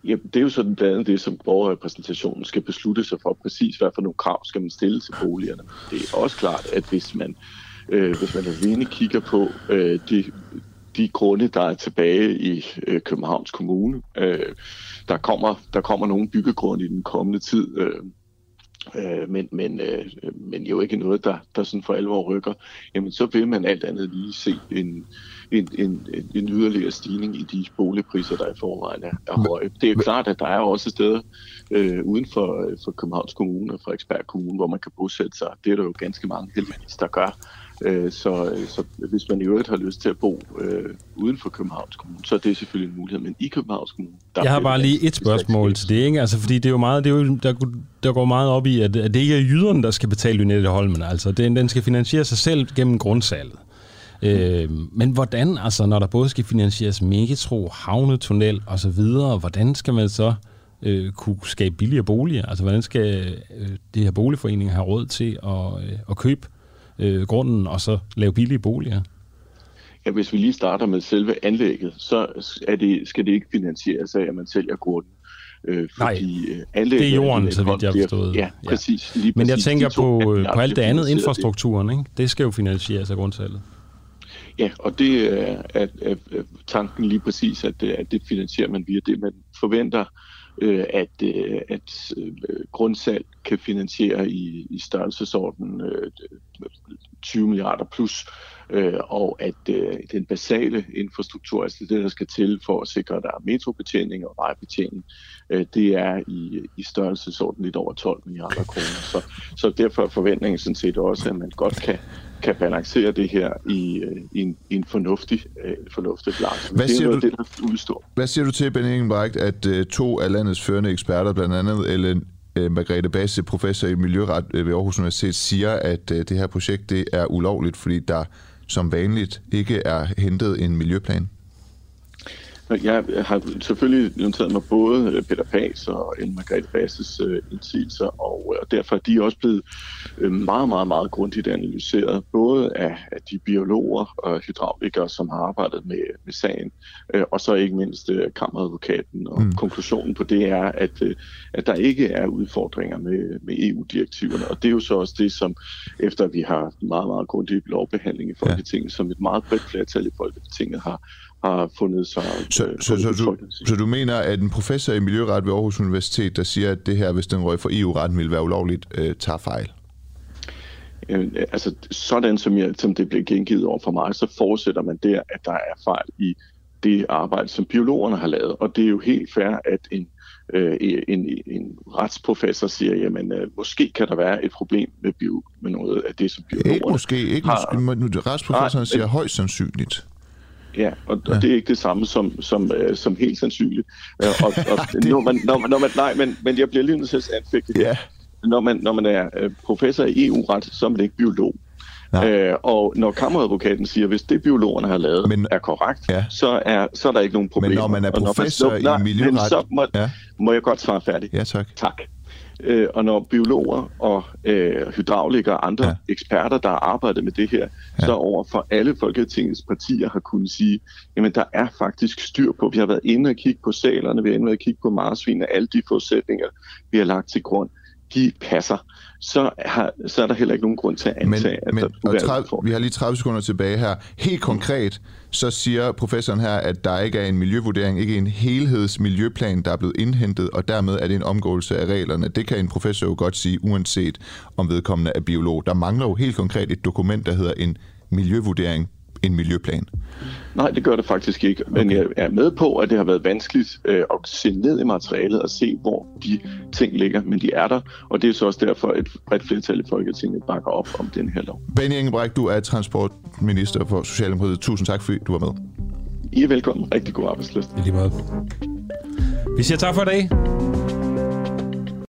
Ja, det er jo sådan blandt andet det, som borgerrepræsentationen skal beslutte sig for præcis, hvad for nogle krav skal man stille til boligerne. Det er også klart, at hvis man, øh, hvis man alene kigger på øh, de, de grunde, der er tilbage i øh, Københavns Kommune, øh, der, kommer, der kommer nogle byggegrunde i den kommende tid, øh, øh, men, men, øh, men jo ikke noget, der, der sådan for alvor rykker, jamen så vil man alt andet lige se en, en, en, en yderligere stigning i de boligpriser, der i forvejen er, er høje. Det er klart, at der er også steder øh, uden for, for Københavns Kommune og Frederiksberg Kommune, hvor man kan bosætte sig. Det er der jo ganske mange heldigvis, der gør. Øh, så, så hvis man i øvrigt har lyst til at bo øh, uden for Københavns Kommune, så er det selvfølgelig en mulighed. Men i Københavns Kommune... Der Jeg har bare lige et spørgsmål til det, ikke? Altså, fordi det er jo meget, det er jo, der, der går meget op i, at, at det ikke er jyderne, der skal betale Lynette Holmen. Altså, den, den skal finansiere sig selv gennem grundsalget. Øh, men hvordan, altså når der både skal finansieres metro, havnetunnel og så videre, hvordan skal man så øh, kunne skabe billigere boliger? Altså hvordan skal øh, de her boligforeninger have råd til at, øh, at købe øh, grunden og så lave billige boliger? Ja, hvis vi lige starter med selve anlægget, så er det, skal det ikke finansieres af, at man sælger grunden. Øh, fordi Nej, anlægget, det er jorden, så vidt jeg forstået. Ja, præcis. Lige præcis Men jeg tænker på, øh, på alt det andet infrastrukturen, ikke? det skal jo finansieres af grundsalget. Ja, og det er, er, er, tanken lige præcis, at, at det finansierer man via det, man forventer, øh, at, øh, at øh, grundsalg kan finansiere i, i størrelsesordenen øh, 20 milliarder plus, øh, og at øh, den basale infrastruktur, altså det, der skal til for at sikre, at der er metrobetjening og vejbetjening, øh, det er i, i størrelsesordenen lidt over 12 milliarder kroner. Så, så derfor er forventningen sådan set også, at man godt kan kan balancere det her i, øh, i, en, i en fornuftig, øh, fornuftig balance. Hvad siger, noget, du, det, udstår. hvad siger du til, Benny Ingebrigt, at uh, to af landets førende eksperter, blandt andet Ellen uh, Margrethe Basse, professor i miljøret ved Aarhus Universitet, siger, at uh, det her projekt det er ulovligt, fordi der som vanligt ikke er hentet en miljøplan? Jeg har selvfølgelig noteret mig både øh, Peter Pags og en Margrethe Basses øh, indsigelser, og, øh, og derfor er de også blevet meget, meget, meget grundigt analyseret, både af, af de biologer og hydraulikere, som har arbejdet med, med sagen, øh, og så ikke mindst øh, kammeradvokaten. Og mm. konklusionen på det er, at, øh, at der ikke er udfordringer med, med EU-direktiverne, og det er jo så også det, som efter vi har meget, meget grundig lovbehandling i Folketinget, ja. som et meget bredt flertal i Folketinget har har fundet sig... Så, øh, så, så, du, så du mener, at en professor i miljøret ved Aarhus Universitet, der siger, at det her, hvis den røg for EU-retten, ville være ulovligt, øh, tager fejl? Øh, altså, sådan som, jeg, som det blev gengivet over for mig, så forudsætter man der, at der er fejl i det arbejde, som biologerne har lavet. Og det er jo helt fair, at en, øh, en, en retsprofessor siger, jamen øh, måske kan der være et problem med, bio, med noget af det, som biologerne ikke måske, ikke har. Måske, retsprofessoren siger højst sandsynligt. Ja, og, ja. og det er ikke det samme som, som, øh, som helt sandsynligt. Øh, og, og, [LAUGHS] [LAUGHS] det... når man, når man, når man, nej, men, men jeg bliver lige nødt til at anfægte det. Ja. Når man, når man er øh, professor i EU-ret, så er man ikke biolog. Øh, og når kammeradvokaten siger, at hvis det biologerne har lavet men, er korrekt, ja. så, er, så er der ikke nogen problemer. Men når man er professor man, nej, i miljøret... Så må, ja. må jeg godt svare færdigt. Ja, tak. Tak. Øh, og når biologer og øh, hydraulikere og andre ja. eksperter, der har arbejdet med det her, ja. så over for alle Folketingets partier har kunnet sige, jamen der er faktisk styr på, vi har været inde og kigge på salerne, vi har inde og kigge på marsvin og alle de forudsætninger, vi har lagt til grund, de passer så, har, så er der heller ikke nogen grund til at antage, men, at der men, 30, Vi har lige 30 sekunder tilbage her. Helt konkret, så siger professoren her, at der ikke er en miljøvurdering, ikke en helhedsmiljøplan, der er blevet indhentet, og dermed er det en omgåelse af reglerne. Det kan en professor jo godt sige, uanset om vedkommende er biolog. Der mangler jo helt konkret et dokument, der hedder en miljøvurdering en miljøplan? Nej, det gør det faktisk ikke. Men okay. jeg er med på, at det har været vanskeligt øh, at se ned i materialet og se, hvor de ting ligger. Men de er der, og det er så også derfor, et bredt flertal i Folketinget bakker op om den her lov. Benny Engelbrecht, du er transportminister for Socialdemokratiet. Tusind tak, fordi du var med. I er velkommen. Rigtig god arbejdsløst. I lige måde. Vi siger tak for i dag.